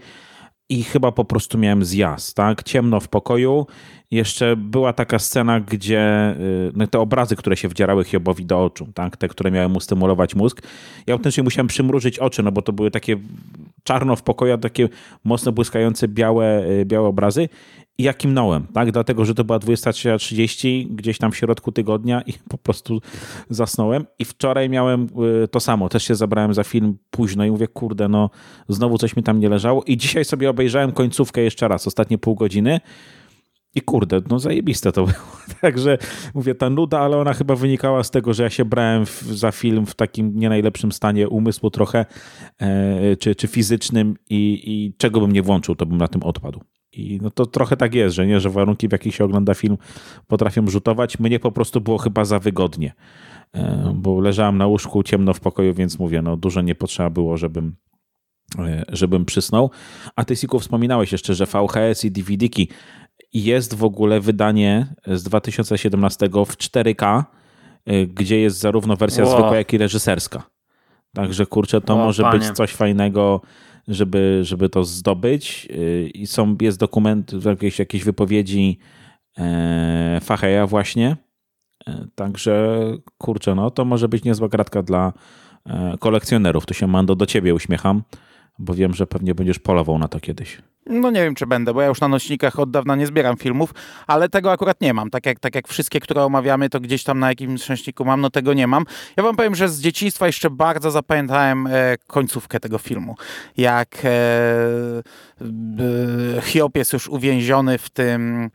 i chyba po prostu miałem zjazd, tak? Ciemno w pokoju. Jeszcze była taka scena, gdzie y, no, te obrazy, które się wdzierały Hiobowi do oczu, tak? Te, które miały mu stymulować mózg. Ja autentycznie musiałem przymrużyć oczy, no bo to były takie czarno w pokoju, takie mocno błyskające białe, y, białe obrazy i ja kimnąłem, tak? Dlatego, że to była 23.30 gdzieś tam w środku tygodnia i po prostu zasnąłem. I wczoraj miałem y, to samo. Też się zabrałem za film późno i mówię, kurde, no znowu coś mi tam nie leżało. I dzisiaj sobie obejrzałem końcówkę jeszcze raz, ostatnie pół godziny. I kurde, no zajebiste to było. Także mówię, ta nuda, ale ona chyba wynikała z tego, że ja się brałem w, za film w takim nie najlepszym stanie umysłu trochę, e, czy, czy fizycznym i, i czego bym nie włączył, to bym na tym odpadł. I no to trochę tak jest, że nie, że warunki, w jakich się ogląda film, potrafią rzutować. Mnie po prostu było chyba za wygodnie, e, bo leżałem na łóżku ciemno w pokoju, więc mówię, no dużo nie potrzeba było, żebym e, żebym przysnął. A ty, Siku, wspominałeś jeszcze, że VHS i DVD-ki jest w ogóle wydanie z 2017 w 4K, e, gdzie jest zarówno wersja wow. zwykła, jak i reżyserska. Także kurczę, to może panie. być coś fajnego żeby, żeby to zdobyć. Y, I są, jest dokument, jakieś, jakieś wypowiedzi e, Facheja właśnie. E, także kurczę, no to może być niezła gratka dla e, kolekcjonerów. Tu się Mando do ciebie uśmiecham, bo wiem, że pewnie będziesz polował na to kiedyś. No nie wiem, czy będę, bo ja już na nośnikach od dawna nie zbieram filmów, ale tego akurat nie mam. Tak jak, tak jak wszystkie, które omawiamy, to gdzieś tam na jakimś nośniku mam, no tego nie mam. Ja wam powiem, że z dzieciństwa jeszcze bardzo zapamiętałem e, końcówkę tego filmu. Jak e, e, jest już uwięziony w tym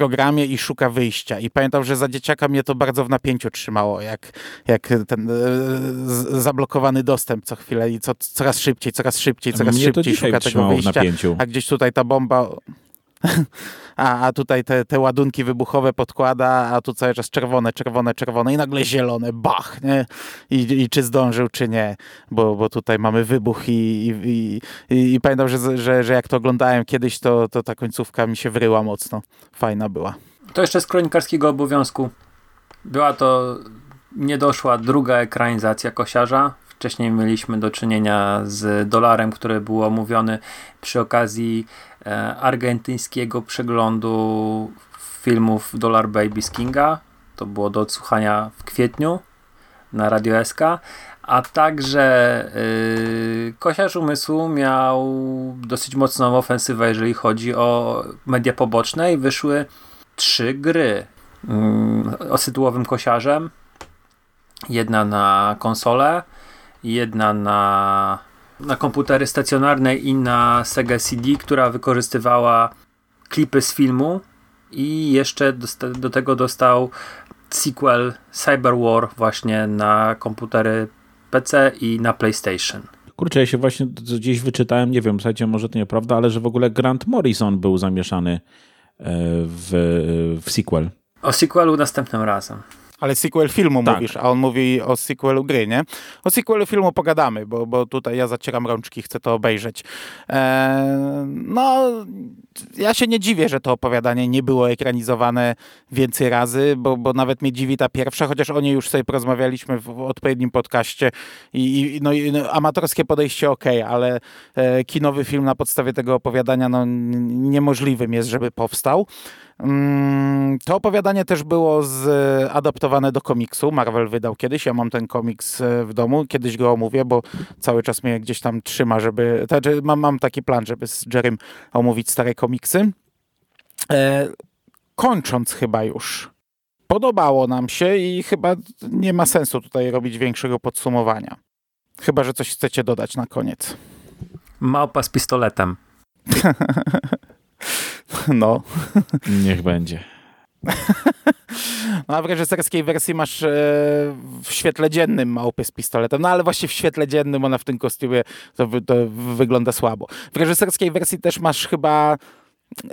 programie i szuka wyjścia. I pamiętam, że za dzieciaka mnie to bardzo w napięciu trzymało, jak, jak ten e, zablokowany dostęp co chwilę i co, coraz szybciej, coraz szybciej, coraz mnie szybciej szuka tego wyjścia. A gdzieś tutaj ta bomba a, a tutaj te, te ładunki wybuchowe podkłada, a tu cały czas czerwone, czerwone, czerwone i nagle zielone, bach, nie? I, i czy zdążył, czy nie, bo, bo tutaj mamy wybuch i, i, i, i pamiętam, że, że, że jak to oglądałem kiedyś, to, to ta końcówka mi się wryła mocno. Fajna była. To jeszcze z kronikarskiego obowiązku. Była to niedoszła druga ekranizacja Kosiarza. Wcześniej mieliśmy do czynienia z Dolarem, który był omówiony przy okazji argentyńskiego przeglądu filmów Dollar Baby Kinga. To było do odsłuchania w kwietniu na Radio SK. A także yy, Kosiarz Umysłu miał dosyć mocną ofensywę, jeżeli chodzi o media poboczne i wyszły trzy gry yy, o sytuowym kosiarzem. Jedna na konsolę, jedna na, na komputery stacjonarne i na Sega CD, która wykorzystywała klipy z filmu i jeszcze do, do tego dostał sequel Cyber War właśnie na komputery PC i na PlayStation. Kurczę, ja się właśnie gdzieś wyczytałem, nie wiem, słuchajcie, może to nieprawda, ale że w ogóle Grant Morrison był zamieszany e, w, w sequel. O sequelu następnym razem. Ale sequel filmu tak. mówisz, a on mówi o sequelu gry, nie? O sequelu filmu pogadamy, bo, bo tutaj ja zacieram rączki, chcę to obejrzeć. Eee, no, ja się nie dziwię, że to opowiadanie nie było ekranizowane więcej razy, bo, bo nawet mnie dziwi ta pierwsza, chociaż o niej już sobie porozmawialiśmy w odpowiednim podcaście i, i no, no, amatorskie podejście ok, ale e, kinowy film na podstawie tego opowiadania no, niemożliwym jest, żeby powstał. Mm, to opowiadanie też było z, adaptowane do komiksu. Marvel wydał kiedyś. Ja mam ten komiks e, w domu. Kiedyś go omówię, bo cały czas mnie gdzieś tam trzyma, żeby. Znaczy, mam, mam taki plan, żeby z Jerrym omówić stare komiksy. E, kończąc chyba już. Podobało nam się i chyba nie ma sensu tutaj robić większego podsumowania. Chyba, że coś chcecie dodać na koniec. Małpa z pistoletem. No. Niech będzie. No, a w reżyserskiej wersji masz e, w świetle dziennym małpy z pistoletem, no ale właśnie w świetle dziennym ona w tym kostiumie to, to wygląda słabo. W reżyserskiej wersji też masz chyba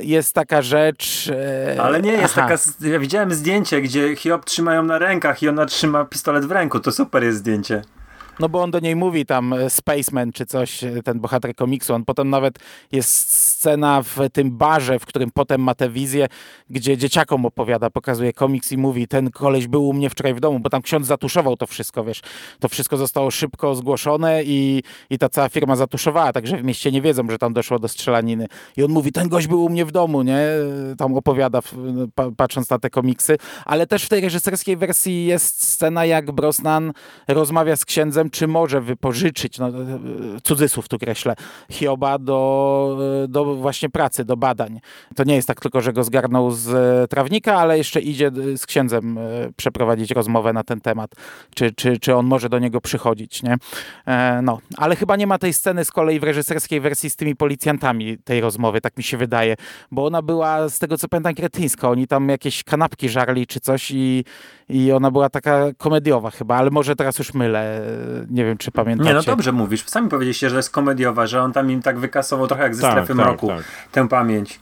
jest taka rzecz. E... Ale nie, jest Aha. taka. Ja widziałem zdjęcie, gdzie Hiob trzyma ją na rękach i ona trzyma pistolet w ręku. To super jest zdjęcie. No bo on do niej mówi tam e, Spaceman czy coś, e, ten bohater komiksu. On potem nawet jest scena w tym barze, w którym potem ma tę wizję, gdzie dzieciakom opowiada, pokazuje komiks i mówi, ten koleś był u mnie wczoraj w domu, bo tam ksiądz zatuszował to wszystko, wiesz. To wszystko zostało szybko zgłoszone i, i ta cała firma zatuszowała, także w mieście nie wiedzą, że tam doszło do strzelaniny. I on mówi, ten gość był u mnie w domu, nie? Tam opowiada, patrząc na te komiksy. Ale też w tej reżyserskiej wersji jest scena, jak Brosnan rozmawia z księdzem czy może wypożyczyć, no, cudzysłów tu kreślę, Hioba do, do właśnie pracy, do badań. To nie jest tak tylko, że go zgarnął z trawnika, ale jeszcze idzie z księdzem e, przeprowadzić rozmowę na ten temat, czy, czy, czy on może do niego przychodzić, nie? E, no, ale chyba nie ma tej sceny z kolei w reżyserskiej wersji z tymi policjantami tej rozmowy, tak mi się wydaje, bo ona była, z tego co pamiętam, kretyńska. Oni tam jakieś kanapki żarli czy coś i, i ona była taka komediowa chyba, ale może teraz już mylę nie wiem, czy pamiętacie. Nie, no dobrze mówisz. Sami powiedzieliście, że jest komediowa, że on tam im tak wykasował trochę jak ze tak, strefy tak, mroku tak. tę pamięć.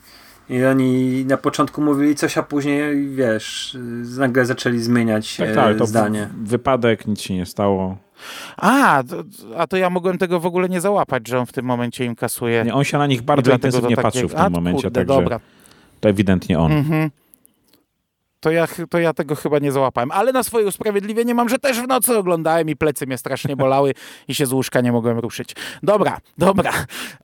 I oni na początku mówili coś, a później, wiesz, nagle zaczęli zmieniać tak, tak, to zdanie. Wypadek, nic się nie stało. A, to, a to ja mogłem tego w ogóle nie załapać, że on w tym momencie im kasuje. Nie, on się na nich bardzo intensywnie patrzył w tym a, momencie, kurde, także dobra. to ewidentnie on. Mhm to ja, to ja tego chyba nie załapałem. Ale na swoje usprawiedliwienie mam, że też w nocy oglądałem i plecy mnie strasznie bolały i się z łóżka nie mogłem ruszyć. Dobra, dobra.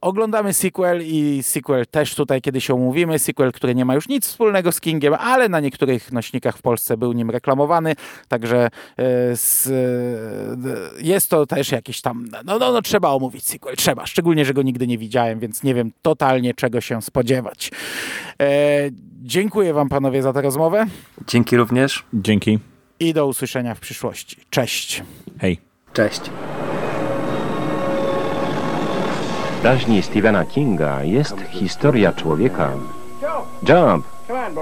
Oglądamy sequel i sequel też tutaj kiedyś omówimy. Sequel, który nie ma już nic wspólnego z Kingiem, ale na niektórych nośnikach w Polsce był nim reklamowany, także e, z, e, jest to też jakiś tam, no, no, no trzeba omówić sequel, trzeba. Szczególnie, że go nigdy nie widziałem, więc nie wiem totalnie czego się spodziewać. Dziękuję wam panowie za tę rozmowę. Dzięki również. Dzięki. I do usłyszenia w przyszłości. Cześć. Hej. Cześć. Daźni Stephena Kinga jest historia człowieka. Jump!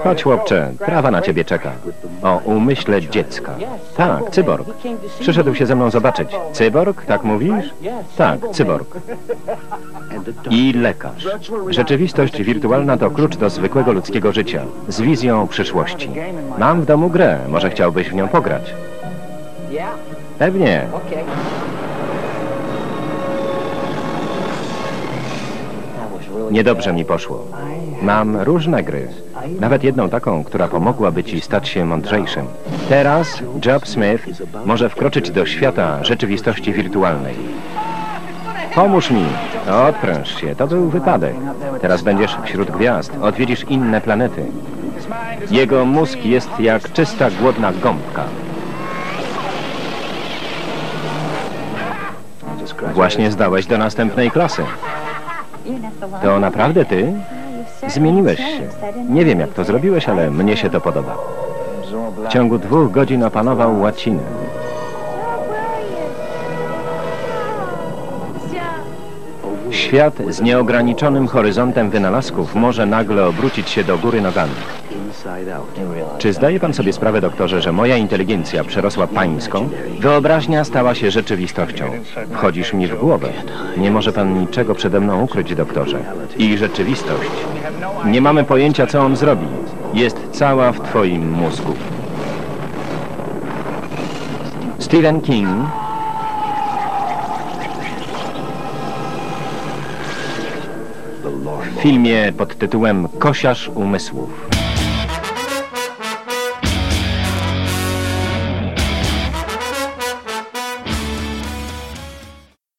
Chodź, chłopcze, trawa na ciebie czeka. O umyśle dziecka. Tak, cyborg. Przyszedł się ze mną zobaczyć. Cyborg, tak mówisz? Tak, cyborg. I lekarz. Rzeczywistość wirtualna to klucz do zwykłego ludzkiego życia. Z wizją przyszłości. Mam w domu grę, może chciałbyś w nią pograć. Pewnie. Niedobrze mi poszło. Mam różne gry. Nawet jedną taką, która pomogłaby ci stać się mądrzejszym. Teraz Job Smith może wkroczyć do świata rzeczywistości wirtualnej. Pomóż mi. Odpręż się. To był wypadek. Teraz będziesz wśród gwiazd. Odwiedzisz inne planety. Jego mózg jest jak czysta, głodna gąbka. Właśnie zdałeś do następnej klasy. To naprawdę ty? Zmieniłeś się. Nie wiem, jak to zrobiłeś, ale mnie się to podoba. W ciągu dwóch godzin opanował łacinę. Świat z nieograniczonym horyzontem wynalazków może nagle obrócić się do góry nogami. Czy zdaje pan sobie sprawę, doktorze, że moja inteligencja przerosła pańską? Wyobraźnia stała się rzeczywistością. Wchodzisz mi w głowę. Nie może pan niczego przede mną ukryć, doktorze. I rzeczywistość. Nie mamy pojęcia, co on zrobi. Jest cała w twoim mózgu. Stephen King w filmie pod tytułem Kosiarz umysłów.